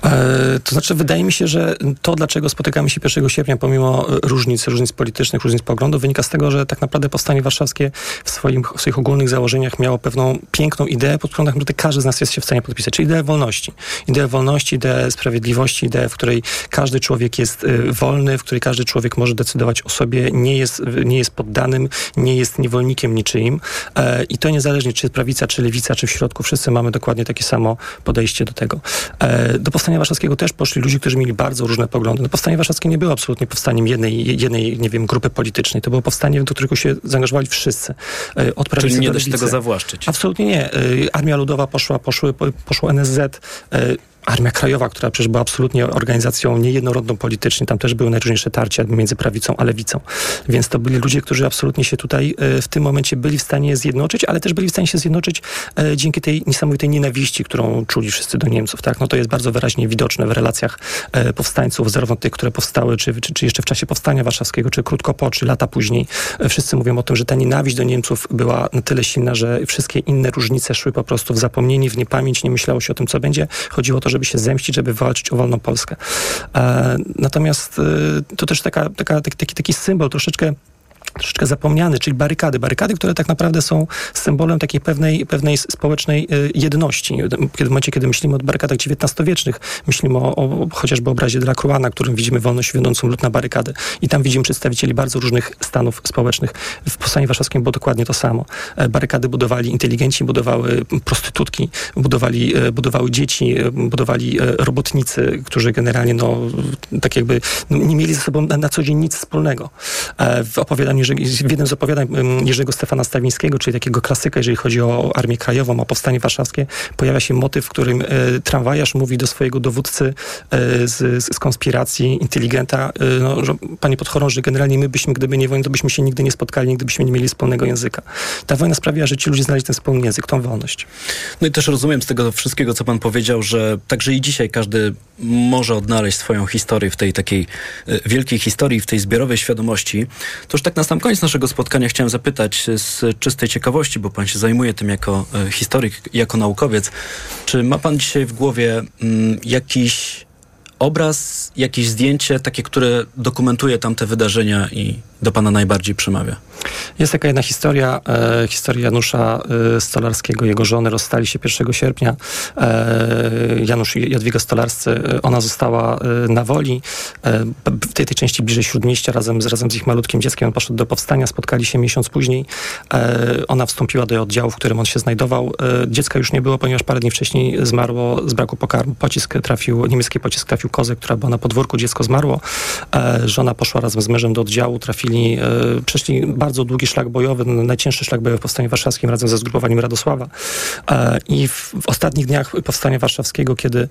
E, to znaczy, wydaje mi się, że to, dlaczego spotykamy się 1 sierpnia, pomimo różnic, różnic politycznych, różnic poglądów, wynika z tego, że tak naprawdę powstanie warszawskie w, swoim, w swoich ogólnych założeniach miało pewną piękną ideę, pod którą tak każdy z nas jest się w stanie podpisać, czyli ideę wolności. Ideę wolności, ideę sprawiedliwości, ideę, w której każdy człowiek jest y, wolny, w której każdy człowiek może decydować o sobie, nie jest, nie jest poddanym, nie jest niewolnikiem niczyim. E, I to niezależnie, czy prawica, czy lewica, czy w środku, wszyscy mamy dokładnie takie samo podejście do tego. E, do Powstania Warszawskiego też poszli ludzie, którzy mieli bardzo różne poglądy. No, Powstanie Warszawskie nie było absolutnie powstaniem jednej, jednej, nie wiem, grupy politycznej. To było powstanie, do którego się zaangażowali wszyscy. E, Od prawicy Czyli nie do da się tego zawłaszczyć. Absolutnie nie. Armia Ludowa poszła, poszły, po- poszło NSZ. Armia Krajowa, która przecież była absolutnie organizacją niejednorodną politycznie, tam też były najróżniejsze tarcia między prawicą a lewicą. Więc to byli ludzie, którzy absolutnie się tutaj y, w tym momencie byli w stanie zjednoczyć, ale też byli w stanie się zjednoczyć y, dzięki tej niesamowitej nienawiści, którą czuli wszyscy do Niemców. Tak? No to jest bardzo wyraźnie widoczne w relacjach y, powstańców, zarówno tych, które powstały, czy, czy, czy jeszcze w czasie powstania warszawskiego, czy krótko po, czy lata później. Wszyscy mówią o tym, że ta nienawiść do Niemców była na tyle silna, że wszystkie inne różnice szły po prostu w zapomnienie, w niepamięć, nie myślało się o tym, co będzie. Chodziło o to, żeby się zemścić, żeby walczyć o wolną Polskę. E, natomiast e, to też taka, taka, taki, taki, taki symbol troszeczkę troszeczkę zapomniany, czyli barykady. Barykady, które tak naprawdę są symbolem takiej pewnej, pewnej społecznej y, jedności. Kiedy, w momencie, kiedy myślimy o barykadach XIX-wiecznych, myślimy o, o chociażby obrazie Delacroix, na którym widzimy wolność wiodącą lud na barykady. I tam widzimy przedstawicieli bardzo różnych stanów społecznych. W Powstaniu Warszawskim było dokładnie to samo. E, Barykady budowali inteligenci, budowały prostytutki, budowali, e, budowały dzieci, e, budowali e, robotnicy, którzy generalnie no, tak jakby no, nie mieli ze sobą na, na co dzień nic wspólnego. E, W opowiadaniu, W jednym z opowiadań Jerzego Stefana Stawińskiego, czyli takiego klasyka, jeżeli chodzi o Armię Krajową, o Powstanie Warszawskie, pojawia się motyw, w którym e, tramwajarz mówi do swojego dowódcy e, z, z konspiracji, inteligenta, e, no, że, panie podchorąży, generalnie my byśmy, gdyby nie wojna, to byśmy się nigdy nie spotkali, nigdy byśmy nie mieli wspólnego języka. Ta wojna sprawiła, że ci ludzie znaleźli ten wspólny język, tą wolność. No i też rozumiem z tego wszystkiego, co pan powiedział, że także i dzisiaj każdy może odnaleźć swoją historię w tej takiej wielkiej historii, w tej zbiorowej świadomości. To już tak na sam koniec naszego spotkania chciałem zapytać e, z czystej ciekawości, bo pan się zajmuje tym jako e, historyk, jako naukowiec. Czy ma pan dzisiaj w głowie mm, jakiś obraz, jakieś zdjęcie, takie, które dokumentuje tamte wydarzenia i do pana najbardziej przemawia? Jest taka jedna historia, e, historia Janusza e, Stolarskiego, jego żony rozstali się 1 sierpnia. E, Janusz i Jadwiga Stolarscy, e, ona została e, na woli, e, w tej, tej części bliżej Śródmieścia, razem z, razem z ich malutkim dzieckiem. On poszedł do powstania, spotkali się miesiąc później. Ona wstąpiła do oddziału, w którym on się znajdował. Dziecka już nie było, ponieważ parę dni wcześniej zmarło z braku pokarmu. Pocisk trafił, niemiecki pocisk trafił kozę, która była na podwórku, dziecko zmarło. E, żona poszła razem z mężem do oddziału, trafili, e, przeszli bardzo długi szlak bojowy, najcięższy szlak bojowy w Powstaniu Warszawskim razem ze zgrupowaniem Radosława. E, I w, w ostatnich dniach Powstania Warszawskiego, kiedy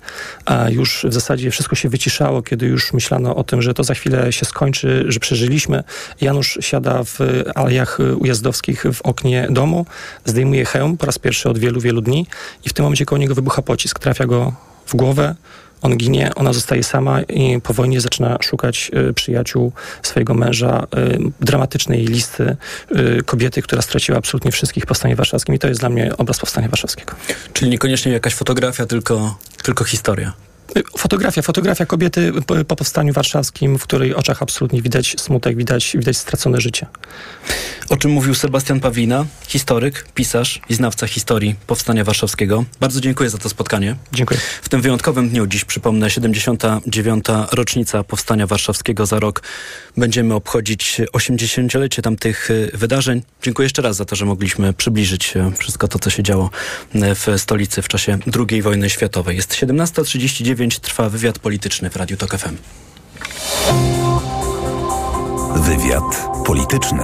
już w zasadzie wszystko się wyciszało, kiedy już myślano o tym, że to za chwilę się skończy, że przeżyliśmy, Janusz siada w alejach ujazdowskich w oknie domu, zdejmuje hełm po raz pierwszy od wielu, wielu dni i w tym momencie koło niego wybucha pocisk, trafia go w głowę, on ginie, ona zostaje sama i po wojnie zaczyna szukać y, przyjaciół swojego męża, y, dramatycznej listy y, kobiety, która straciła absolutnie wszystkich w Powstaniu Warszawskim i to jest dla mnie obraz Powstania Warszawskiego. Czyli niekoniecznie jakaś fotografia, tylko, tylko historia. Fotografia, fotografia kobiety po, po Powstaniu Warszawskim, w której oczach absolutnie widać smutek, widać, widać stracone życie. O czym mówił Sebastian Pawlina, historyk, pisarz i znawca historii Powstania Warszawskiego. Bardzo dziękuję za to spotkanie. Dziękuję. W tym wyjątkowym dniu, dziś przypomnę, 79. rocznica Powstania Warszawskiego. Za rok będziemy obchodzić 80-lecie tamtych y, wydarzeń. Dziękuję jeszcze raz za to, że mogliśmy przybliżyć y, wszystko to, co się działo y, w stolicy w czasie II wojny światowej. Jest 17.39, trwa wywiad polityczny w Radiu Tok FM. Wywiad polityczny.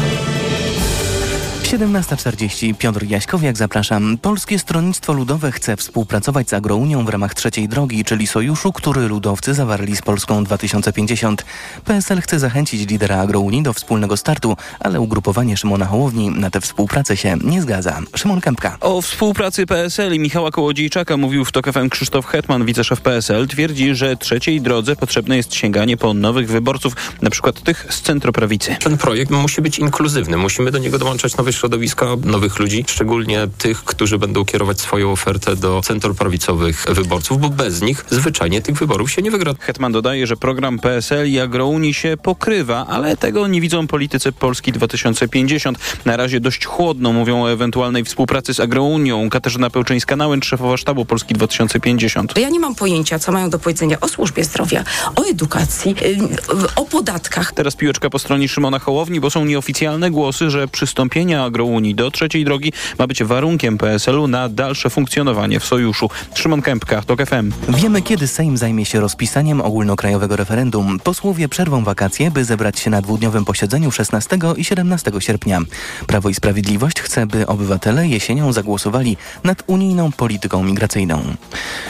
17.40. Piotr Jaśkowiak, zapraszam. Polskie Stronnictwo Ludowe chce współpracować z Agrounią w ramach trzeciej drogi, czyli sojuszu, który ludowcy zawarli z Polską 2050. PSL chce zachęcić lidera Agrounii do wspólnego startu, ale ugrupowanie Szymona Hołowni na tę współpracę się nie zgadza. Szymon Kępka. O współpracy PSL i Michała Kołodziejczaka mówił w TOK FM Krzysztof Hetman, wiceszef PSL. Twierdzi, że trzeciej drodze potrzebne jest sięganie po nowych wyborców, na przykład tych z centroprawicy. Ten projekt musi być inkluzywny. Musimy do niego dołączać nowe środowiska, nowych ludzi, szczególnie tych, którzy będą kierować swoją ofertę do centroprawicowych wyborców, bo bez nich zwyczajnie tych wyborów się nie wygra. Hetman dodaje, że program PSL i Agrounii się pokrywa, ale tego nie widzą politycy Polski 2050. Na razie dość chłodno mówią o ewentualnej współpracy z Agrounią. Katarzyna Pełczyńska-Nałęcz, szefowa sztabu Polski 2050. Ja nie mam pojęcia, co mają do powiedzenia o służbie zdrowia, o edukacji, yy, o podatkach. Teraz piłeczka po stronie Szymona Hołowni, bo są nieoficjalne głosy, że przystąpienie Do trzeciej drogi ma być warunkiem PSL-u na dalsze funkcjonowanie w sojuszu. Szymon Kępka, TOK FM. Wiemy, kiedy Sejm zajmie się rozpisaniem ogólnokrajowego referendum. Posłowie przerwą wakacje, by zebrać się na dwudniowym posiedzeniu 16 i 17 sierpnia. Prawo i Sprawiedliwość chce, by obywatele jesienią zagłosowali nad unijną polityką migracyjną.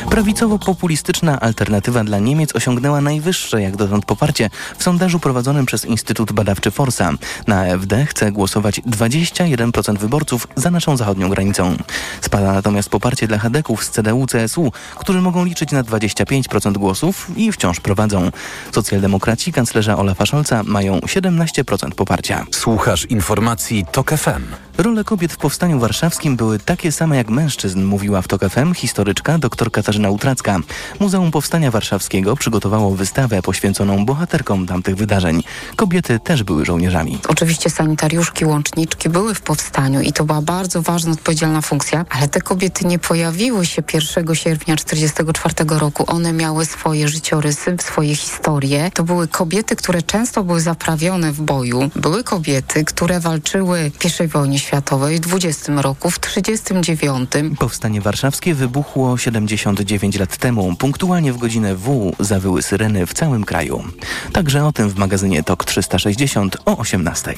Prawicowo-populistyczna alternatywa dla Niemiec osiągnęła najwyższe jak dotąd poparcie w sondażu prowadzonym przez Instytut Badawczy Forsa. Na AfD chce głosować 21% wyborców za naszą zachodnią granicą. Spada natomiast poparcie dla Hadeków z CDU-CSU, którzy mogą liczyć na 25% głosów i wciąż prowadzą. Socjaldemokraci kanclerza Olafa Scholza mają 17% poparcia. Słuchasz informacji TOK FM. Role kobiet w Powstaniu Warszawskim były takie same jak mężczyzn, mówiła w TOK FM historyczka dr Katarzyna Utracka. Muzeum Powstania Warszawskiego przygotowało wystawę poświęconą bohaterkom tamtych wydarzeń. Kobiety też były żołnierzami. Oczywiście sanitariuszki, łączniczki były w powstaniu i to była bardzo ważna, odpowiedzialna funkcja, ale te kobiety nie pojawiły się 1 sierpnia 1944 roku. One miały swoje życiorysy, swoje historie. To były kobiety, które często były zaprawione w boju. Były kobiety, które walczyły w I wojnie światowej w 20 roku, w 39. Powstanie warszawskie wybuchło 79 lat temu. Punktualnie w godzinę W zawyły syreny w całym kraju. Także o tym w magazynie TOK 360 o 18.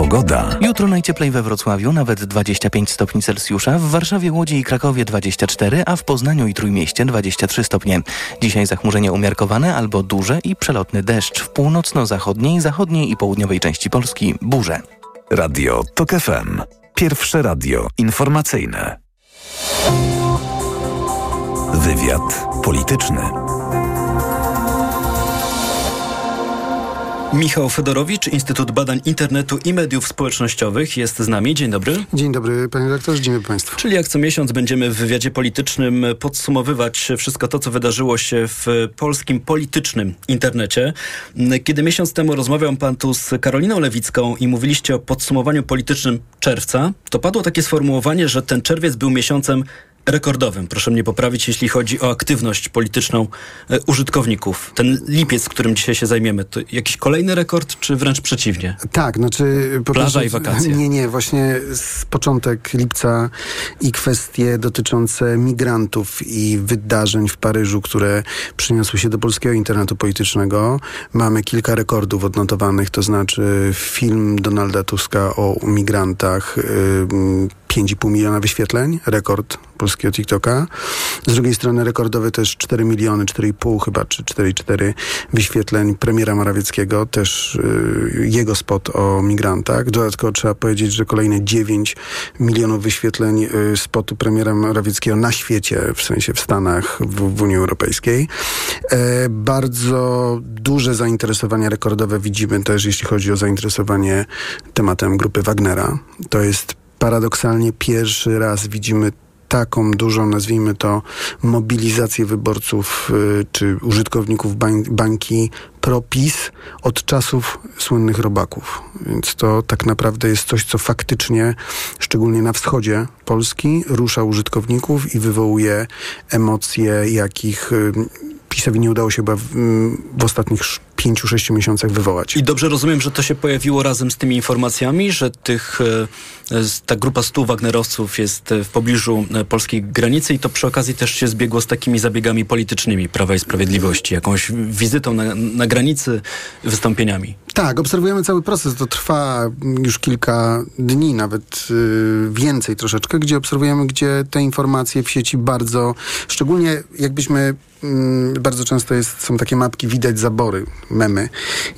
Pogoda. Jutro najcieplej we Wrocławiu, nawet 25 stopni Celsjusza, w Warszawie, Łodzi i Krakowie 24, a w Poznaniu i Trójmieście 23 stopnie. Dzisiaj zachmurzenie umiarkowane albo duże i przelotny deszcz. W północno-zachodniej, zachodniej i południowej części Polski burze. Radio TOK FM. Pierwsze radio informacyjne. Wywiad polityczny. Michał Fedorowicz, Instytut Badań Internetu i Mediów Społecznościowych jest z nami. Dzień dobry. Dzień dobry panie redaktorze, dzień dobry państwu. Czyli jak co miesiąc będziemy w wywiadzie politycznym podsumowywać wszystko to, co wydarzyło się w polskim politycznym internecie. Kiedy miesiąc temu rozmawiał pan tu z Karoliną Lewicką i mówiliście o podsumowaniu politycznym czerwca, to padło takie sformułowanie, że ten czerwiec był miesiącem rekordowym. Proszę mnie poprawić, jeśli chodzi o aktywność polityczną e, użytkowników. Ten lipiec, którym dzisiaj się zajmiemy, to jakiś kolejny rekord, czy wręcz przeciwnie? Tak, znaczy... Po Plaża i wakacje. Nie, nie, właśnie z początek lipca i kwestie dotyczące migrantów i wydarzeń w Paryżu, które przyniosły się do polskiego internetu politycznego. Mamy kilka rekordów odnotowanych, to znaczy film Donalda Tuska o migrantach, 5,5 miliona wyświetleń, rekord polskiego TikToka. Z drugiej strony rekordowy też 4 miliony, 4,5 chyba, czy 4,4 wyświetleń premiera Morawieckiego, też y, jego spot o migrantach. Dodatkowo trzeba powiedzieć, że kolejne 9 milionów wyświetleń y, spotu premiera Morawieckiego na świecie, w sensie w Stanach, w, w Unii Europejskiej. E, bardzo duże zainteresowanie rekordowe widzimy też, jeśli chodzi o zainteresowanie tematem grupy Wagnera. To jest paradoksalnie pierwszy raz widzimy taką dużą, nazwijmy to, mobilizację wyborców y, czy użytkowników bań, bańki ProPiS od czasów słynnych robaków. Więc to tak naprawdę jest coś, co faktycznie, szczególnie na wschodzie Polski, rusza użytkowników i wywołuje emocje, jakich y, PiSowi nie udało się chyba w, w ostatnich 5-6 miesiącach wywołać. I dobrze rozumiem, że to się pojawiło razem z tymi informacjami, że tych, e, ta grupa 100 Wagnerowców jest e, w pobliżu e, polskiej granicy i to przy okazji też się zbiegło z takimi zabiegami politycznymi Prawa i Sprawiedliwości, jakąś wizytą na, na granicy, wystąpieniami. Tak, obserwujemy cały proces. To trwa już kilka dni, nawet y, więcej troszeczkę, gdzie obserwujemy, gdzie te informacje w sieci bardzo, szczególnie jakbyśmy mm, bardzo często jest, są takie mapki, widać zabory, memy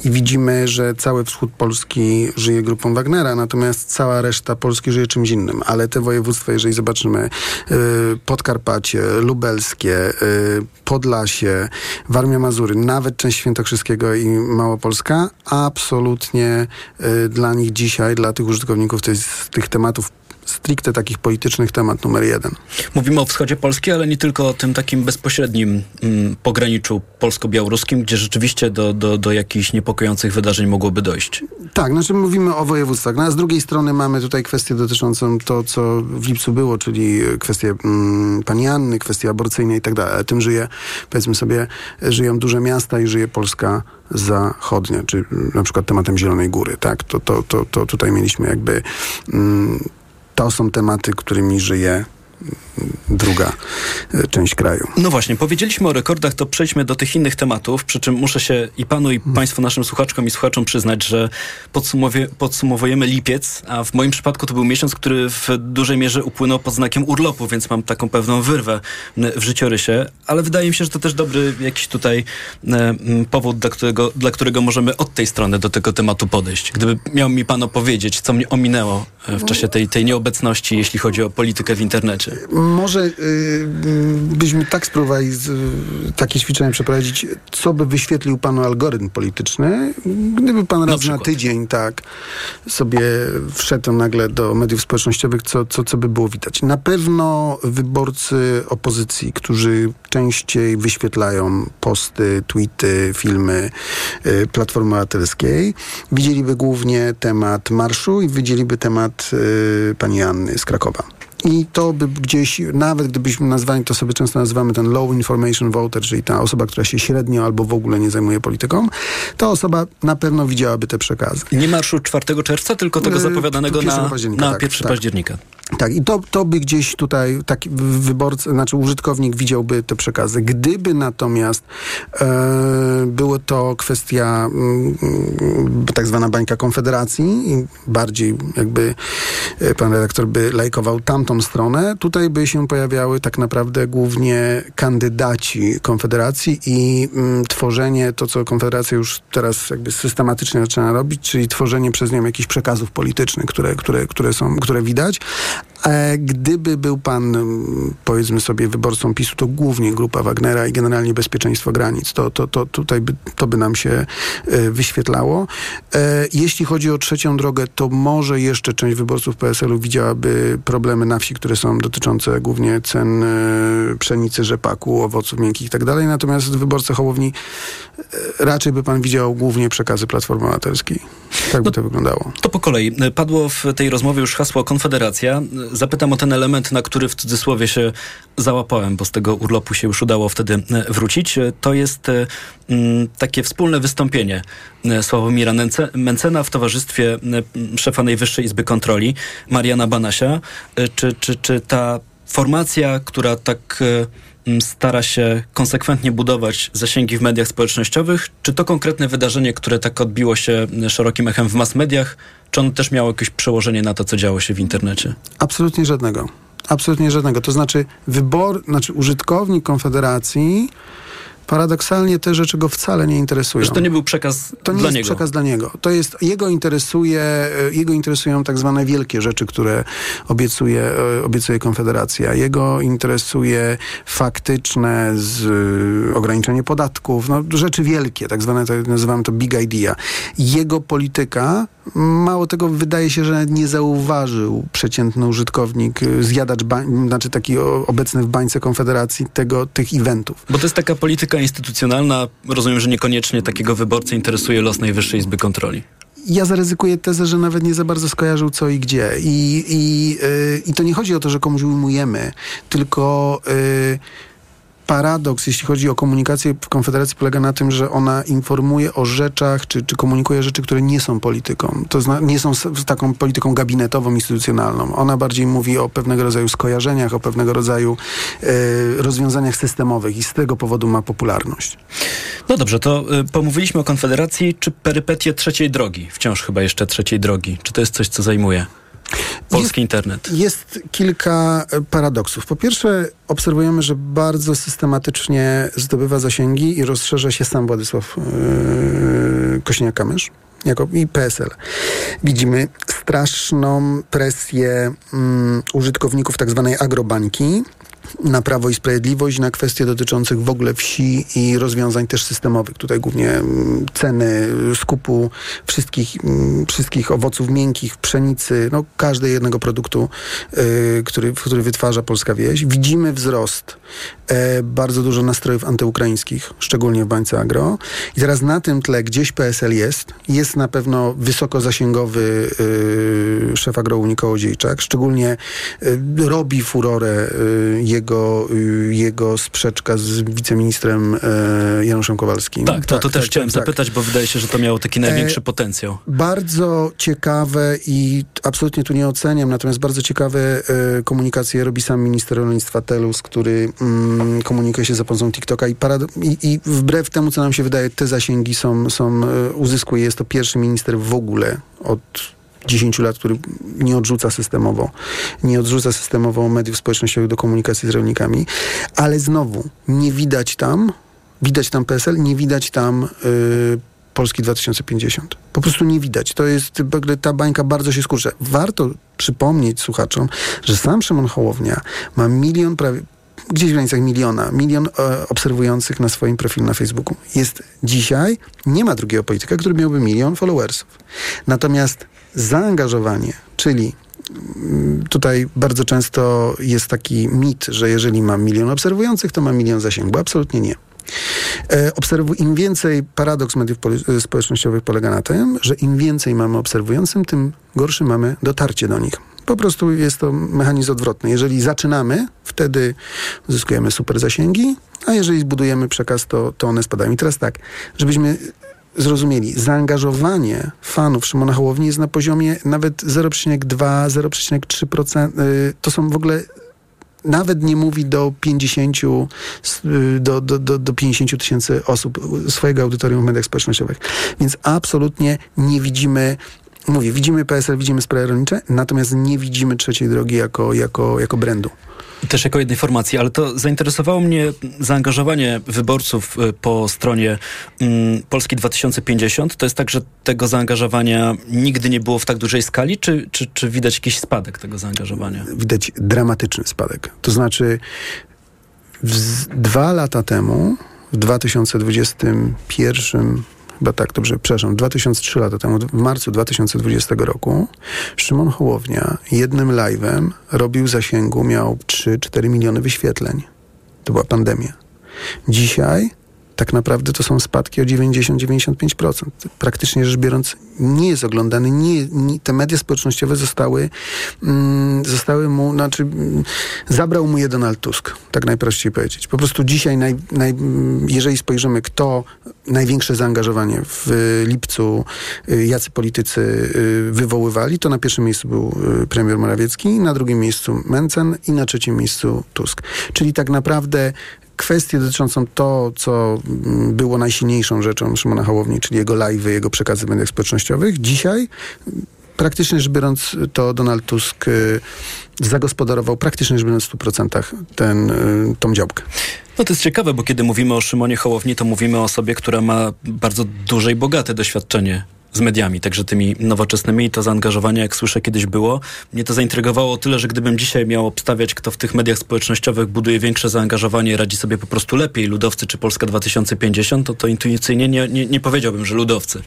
i widzimy, że cały wschód Polski żyje grupą Wagnera, natomiast cała reszta Polski żyje czymś innym. Ale te województwa, jeżeli zobaczymy y, Podkarpacie, Lubelskie, y, Podlasie, Warmia Mazury, nawet część Świętokrzyskiego i Małopolska, absolutnie y, dla nich dzisiaj, dla tych użytkowników, z tych tematów stricte takich politycznych temat numer jeden. Mówimy o wschodzie Polski, ale nie tylko o tym takim bezpośrednim mm, pograniczu polsko-białoruskim, gdzie rzeczywiście do, do, do jakichś niepokojących wydarzeń mogłoby dojść. Tak, znaczy mówimy o województwach. No, a z drugiej strony mamy tutaj kwestię dotyczącą to, co w lipcu było, czyli kwestie mm, pani Anny, kwestie aborcyjne i tak dalej. Ale tym żyje, powiedzmy sobie, żyją duże miasta i żyje Polska zachodnia, czy na przykład tematem Zielonej Góry, tak? To, to, to, to tutaj mieliśmy jakby... Mm, to są tematy, którymi żyje mm, druga e, część kraju. No właśnie, powiedzieliśmy o rekordach, to przejdźmy do tych innych tematów, przy czym muszę się i panu, i państwu, naszym słuchaczkom i słuchaczom przyznać, że podsumowujemy lipiec, a w moim przypadku to był miesiąc, który w dużej mierze upłynął pod znakiem urlopu, więc mam taką pewną wyrwę w życiorysie, ale wydaje mi się, że to też dobry jakiś tutaj e, powód, dla którego, dla którego możemy od tej strony do tego tematu podejść. Gdyby miał mi pan opowiedzieć, co mnie ominęło e, w czasie tej, tej nieobecności, jeśli chodzi o politykę w internecie. Może y, y, byśmy tak spróbowali z, y, takie ćwiczenie przeprowadzić, co by wyświetlił panu algorytm polityczny, gdyby pan raz na, tydzień tak sobie wszedł nagle do mediów społecznościowych, co, co, co by było widać. Na pewno wyborcy opozycji, którzy częściej wyświetlają posty, tweety, filmy y, Platformy Obywatelskiej, widzieliby głównie temat marszu i widzieliby temat y, pani Anny z Krakowa. I to by gdzieś, nawet gdybyśmy nazwali, to sobie często nazywamy ten low information voter, czyli ta osoba, która się średnio albo w ogóle nie zajmuje polityką, ta osoba na pewno widziałaby te przekazy. Nie marszu 4 czerwca, tylko tego Yy, zapowiadanego 1 na, października, na tak, 1 tak. października. Tak, i to, to by gdzieś tutaj taki wyborca, znaczy użytkownik widziałby te przekazy. Gdyby natomiast e, było to kwestia mm, mm, tak zwana bańka Konfederacji i bardziej jakby e, pan redaktor by lajkował tamtą stronę, tutaj by się pojawiały tak naprawdę głównie kandydaci Konfederacji i mm, tworzenie, to co Konfederacja już teraz jakby systematycznie zaczyna robić, czyli tworzenie przez nią jakichś przekazów politycznych, które, które, które są, które widać. E, Gdyby był pan, mm, powiedzmy sobie, wyborcą PiSu, to głównie grupa Wagnera i generalnie bezpieczeństwo granic. To, to, to tutaj by, to by nam się e, wyświetlało. E, Jeśli chodzi o trzecią drogę, to może jeszcze część wyborców PSL-u widziałaby problemy na wsi, które są dotyczące głównie cen e, pszenicy, rzepaku, owoców miękkich i tak dalej. Natomiast wyborcy Hołowni e, raczej by pan widział głównie przekazy Platformy Obywatelskiej. Tak by to wyglądało. To po kolei. Padło w tej rozmowie już hasło Konfederacja. Zapytam o ten element, na który w cudzysłowie się załapałem, bo z tego urlopu się już udało wtedy e, wrócić. E, To jest e, mm, takie wspólne wystąpienie e, Sławomira Mencena w towarzystwie e, szefa Najwyższej Izby Kontroli, Mariana Banasia. E, Czy, czy, ta formacja, która tak e, stara się konsekwentnie budować zasięgi w mediach społecznościowych, czy to konkretne wydarzenie, które tak odbiło się szerokim echem w mass mediach, czy ono też miało jakieś przełożenie na to, co działo się w internecie? Absolutnie żadnego. Absolutnie żadnego. To znaczy wybor, znaczy użytkownik Konfederacji paradoksalnie te rzeczy go wcale nie interesują. Że to nie był przekaz To nie dla jest niego. przekaz dla niego. To jest, jego interesuje, e, jego interesują tak zwane wielkie rzeczy, które obiecuje, e, obiecuje Konfederacja. Jego interesuje faktyczne z, e, ograniczenie podatków, no, rzeczy wielkie, tak zwane, tak nazywamy to big idea. Jego polityka, mało tego, wydaje się, że nie zauważył przeciętny użytkownik, zjadacz, bań, znaczy taki obecny w bańce Konfederacji tego, tych eventów. Bo to jest taka polityka instytucjonalna. Rozumiem, że niekoniecznie takiego wyborcy interesuje los Najwyższej Izby Kontroli. ja zaryzykuję tezę, że nawet nie za bardzo skojarzył co i gdzie. I, i, yy, i to nie chodzi o to, że komuś ujmujemy, tylko yy, paradoks, jeśli chodzi o komunikację w Konfederacji, polega na tym, że ona informuje o rzeczach, czy, czy komunikuje rzeczy, które nie są polityką. To zna, nie są taką polityką gabinetową, instytucjonalną. Ona bardziej mówi o pewnego rodzaju skojarzeniach, o pewnego rodzaju e, rozwiązaniach systemowych i z tego powodu ma popularność. No dobrze, to y, pomówiliśmy o Konfederacji. Czy perypetie trzeciej drogi? Wciąż chyba jeszcze trzeciej drogi. Czy to jest coś, co zajmuje polski Jest- internet? Jest kilka e, paradoksów. Po pierwsze, obserwujemy, że bardzo systematycznie zdobywa zasięgi i rozszerza się sam Władysław yy, Kośniak-Kamysz jako i PSL. Widzimy straszną presję mm, użytkowników tak zwanej agrobańki na Prawo i Sprawiedliwość, na kwestie dotyczących w ogóle wsi i rozwiązań też systemowych. Tutaj głównie mm, ceny skupu wszystkich, mm, wszystkich owoców miękkich, pszenicy, no każdego jednego produktu, y, który, który wytwarza polska wieś. Widzimy wzrost bardzo dużo nastrojów antyukraińskich, szczególnie w bańce agro. I teraz na tym tle gdzieś PSL jest. Jest na pewno wysoko-zasięgowy y, szef agrounii Kołodziejczak. Szczególnie y, robi furorę jego, jego sprzeczka z wiceministrem Januszem Kowalskim. Tak, to, to też tak, chciałem tak, tak. zapytać, bo wydaje się, że to miało taki największy E, potencjał. Bardzo ciekawe i absolutnie tu nie oceniam, natomiast bardzo ciekawe e, komunikacje robi sam minister rolnictwa Telus, który mm, komunikuje się za pomocą TikToka i, parad- i, i wbrew temu, co nam się wydaje, te zasięgi są, są e, uzyskuje. Jest to pierwszy minister w ogóle od 10 lat, który nie odrzuca systemowo, nie odrzuca systemowo mediów społecznościowych do komunikacji z rolnikami, ale znowu nie widać tam, widać tam PSL, nie widać tam y, Polski 2050. Po prostu nie widać. To jest, ta bańka bardzo się skurcza. Warto przypomnieć słuchaczom, że sam Szymon Hołownia ma milion prawie gdzieś w granicach miliona, milion e, obserwujących na swoim profilu na Facebooku. Jest dzisiaj, nie ma drugiego polityka, który miałby milion followersów. Natomiast zaangażowanie, czyli mm, tutaj bardzo często jest taki mit, że jeżeli mam milion obserwujących, to mam milion zasięgu. Absolutnie nie. E, obserwu, Im więcej, paradoks mediów poli- e, społecznościowych polega na tym, że im więcej mamy obserwującym, tym gorszy mamy dotarcie do nich. Po prostu jest to mechanizm odwrotny. Jeżeli zaczynamy, wtedy uzyskujemy super zasięgi, a jeżeli zbudujemy przekaz, to, to one spadają. I teraz tak, żebyśmy zrozumieli, zaangażowanie fanów Szymona Hołowni jest na poziomie nawet 0,2, 0,3%. y, To są w ogóle nawet nie mówi do 50, s- y, do, do, do, do 50 tysięcy osób y, swojego audytorium w mediach społecznościowych. Więc absolutnie nie widzimy Mówię, widzimy PSL, widzimy sprawy rolnicze, natomiast nie widzimy trzeciej drogi jako, jako, jako brandu. Też jako jednej formacji, ale to zainteresowało mnie zaangażowanie wyborców y, po stronie mm, Polski 2050. To jest tak, że tego zaangażowania nigdy nie było w tak dużej skali, czy, czy, czy widać jakiś spadek tego zaangażowania? Widać dramatyczny spadek. To znaczy, w, dwa lata temu, w 2021, chyba tak, dobrze, przepraszam, 2003 lata temu, w marcu 2020 roku, Szymon Hołownia jednym live'em robił zasięgu, miał 3-4 miliony wyświetleń. To była pandemia. Dzisiaj tak naprawdę to są spadki o 90-95%. Praktycznie rzecz biorąc, nie jest oglądany, nie, nie, te media społecznościowe zostały, mm, zostały mu, znaczy mm, zabrał mu je Donald Tusk, tak najprościej powiedzieć. Po prostu dzisiaj, naj, naj, jeżeli spojrzymy, kto największe zaangażowanie w lipcu, y, jacy politycy y, wywoływali, to na pierwszym miejscu był y, premier Morawiecki, na drugim miejscu Mencen i na trzecim miejscu Tusk. Czyli tak naprawdę kwestię dotyczącą to, co mm, było najsilniejszą rzeczą Szymona Hołowni, czyli jego live'y, jego przekazy w mediach społecznościowych, dzisiaj praktycznie rzecz biorąc to Donald Tusk y, zagospodarował praktycznie rzecz biorąc w 100% ten, y, tą działkę. No to jest ciekawe, bo kiedy mówimy o Szymonie Hołowni, to mówimy o osobie, która ma bardzo duże i bogate doświadczenie z mediami, także tymi nowoczesnymi i to zaangażowanie, jak słyszę, kiedyś było. Mnie to zaintrygowało o tyle, że gdybym dzisiaj miał obstawiać, kto w tych mediach społecznościowych buduje większe zaangażowanie, radzi sobie po prostu lepiej, ludowcy czy Polska 2050, to, to intuicyjnie nie, nie, nie powiedziałbym, że ludowcy.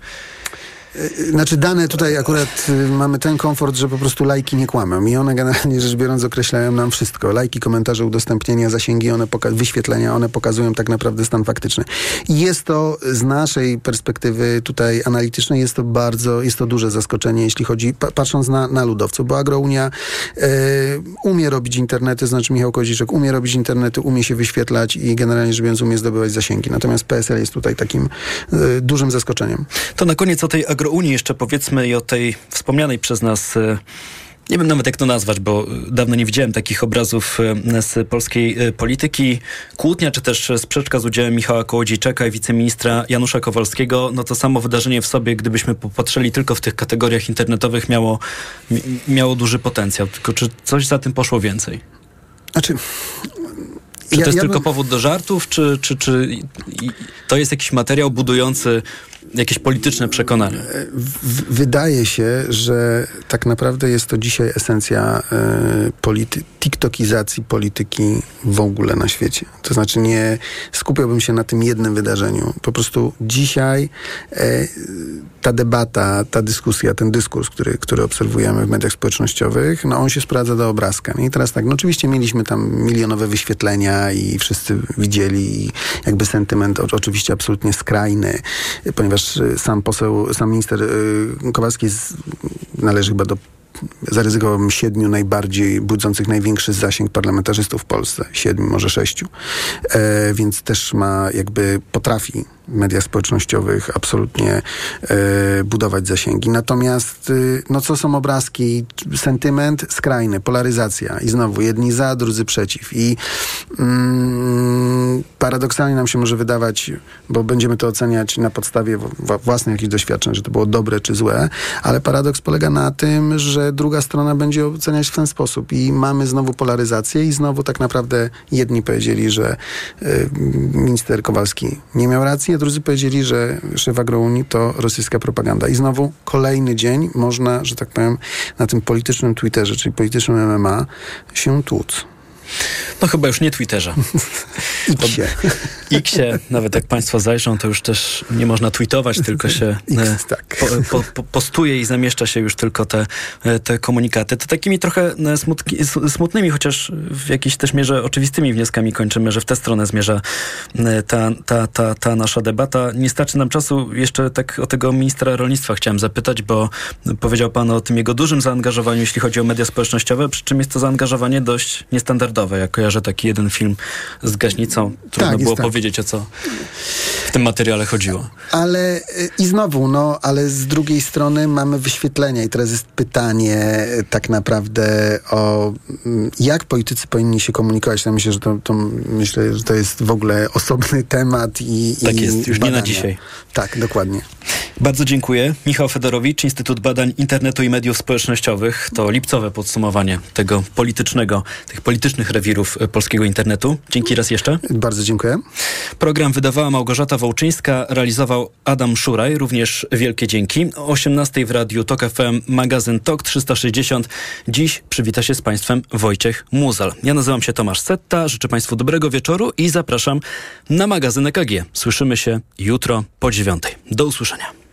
Y, Znaczy dane tutaj akurat y, mamy ten komfort, że po prostu lajki nie kłamią i one generalnie rzecz biorąc określają nam wszystko. Lajki, komentarze, udostępnienia, zasięgi, one wyświetlenia, one pokazują tak naprawdę stan faktyczny. I jest to z naszej perspektywy tutaj analitycznej, jest to bardzo, jest to duże zaskoczenie, jeśli chodzi, pa- patrząc na, na ludowców, bo Agrounia umie robić internety, znaczy Michał Koziczek umie robić internety, umie się wyświetlać i generalnie rzecz biorąc umie zdobywać zasięgi. Natomiast PSL jest tutaj takim dużym zaskoczeniem. To na koniec o tej agrounii jeszcze powiedzmy i o tej wspomnianej przez nas. e, Nie wiem nawet jak to nazwać, bo dawno nie widziałem takich obrazów e, z polskiej e, polityki. Kłótnia czy też sprzeczka z udziałem Michała Kołodziejczaka i wiceministra Janusza Kowalskiego, no to samo wydarzenie w sobie, gdybyśmy popatrzyli tylko w tych kategoriach internetowych, miało, mi- miało duży potencjał. Tylko czy coś za tym poszło więcej? Znaczy, Czy to jest ja tylko bym- powód do żartów, czy, czy, czy to jest jakiś materiał budujący jakieś polityczne przekonania? W- wydaje się, że tak naprawdę jest to dzisiaj esencja e, polity- tiktokizacji polityki w ogóle na świecie. To znaczy nie skupiałbym się na tym jednym wydarzeniu. Po prostu dzisiaj e, ta debata, ta dyskusja, ten dyskurs, który, który obserwujemy w mediach społecznościowych, no on się sprawdza do obrazka. Nie? I teraz tak, no oczywiście mieliśmy tam milionowe wyświetlenia i wszyscy widzieli jakby sentyment oczywiście absolutnie skrajny, ponieważ y, sam poseł, sam minister y, Kowalski z, należy chyba do zaryzykowałbym siedmiu najbardziej budzących największy zasięg parlamentarzystów w Polsce. Siedmiu, może sześciu. E, więc też ma jakby potrafi mediach społecznościowych absolutnie e, budować zasięgi. Natomiast y, no co są obrazki? Sentyment skrajny, polaryzacja. I znowu jedni za, drudzy przeciw. I mm, paradoksalnie nam się może wydawać, bo będziemy to oceniać na podstawie własnych jakichś doświadczeń, że to było dobre czy złe, ale paradoks polega na tym, że druga strona będzie oceniać w ten sposób i mamy znowu polaryzację i znowu tak naprawdę jedni powiedzieli, że y, minister Kowalski nie miał racji, a drudzy powiedzieli, że szef Agrounii to rosyjska propaganda. I znowu kolejny dzień można, że tak powiem, na tym politycznym Twitterze, czyli politycznym MMA się tłuc. No chyba już nie Twitterze. Xie. Xie, nawet jak Państwo zajrzą, to już też nie można tweetować, tylko się e, tak. po, po, po, postuje i zamieszcza się już tylko te, e, te komunikaty. To takimi trochę e, smutki, smutnymi, chociaż w jakiejś też mierze oczywistymi wnioskami kończymy, że w tę stronę zmierza ta, ta, ta, ta nasza debata. Nie starczy nam czasu. Jeszcze tak o tego ministra rolnictwa chciałem zapytać, bo powiedział Pan o tym jego dużym zaangażowaniu, jeśli chodzi o media społecznościowe, przy czym jest to zaangażowanie dość niestandardowe. Ja kojarzę taki jeden film z gaśnicą. Trudno jest było tak. powiedzieć, o co w tym materiale chodziło. Ale y, i znowu, no, ale z drugiej strony mamy wyświetlenia i teraz jest pytanie y, tak naprawdę o mm, jak politycy powinni się komunikować. Ja myślę, że to, to myślę, że to jest w ogóle osobny temat i Tak i jest, już nie na badania. dzisiaj. Tak, dokładnie. Bardzo dziękuję. Michał Fedorowicz, Instytut Badań Internetu i Mediów Społecznościowych. To lipcowe podsumowanie tego politycznego, tych politycznych rewirów e, polskiego internetu. Dzięki raz jeszcze. Bardzo dziękuję. Program wydawała Małgorzata Wołczyńska, realizował Adam Szuraj, również wielkie dzięki. O 18 w Radiu TOK FM, magazyn TOK 360. Dziś przywita się z Państwem Wojciech Muzal. Ja nazywam się Tomasz Setta, życzę Państwu dobrego wieczoru i zapraszam na magazyn EKG. Słyszymy się jutro po dziewiątej. Do usłyszenia.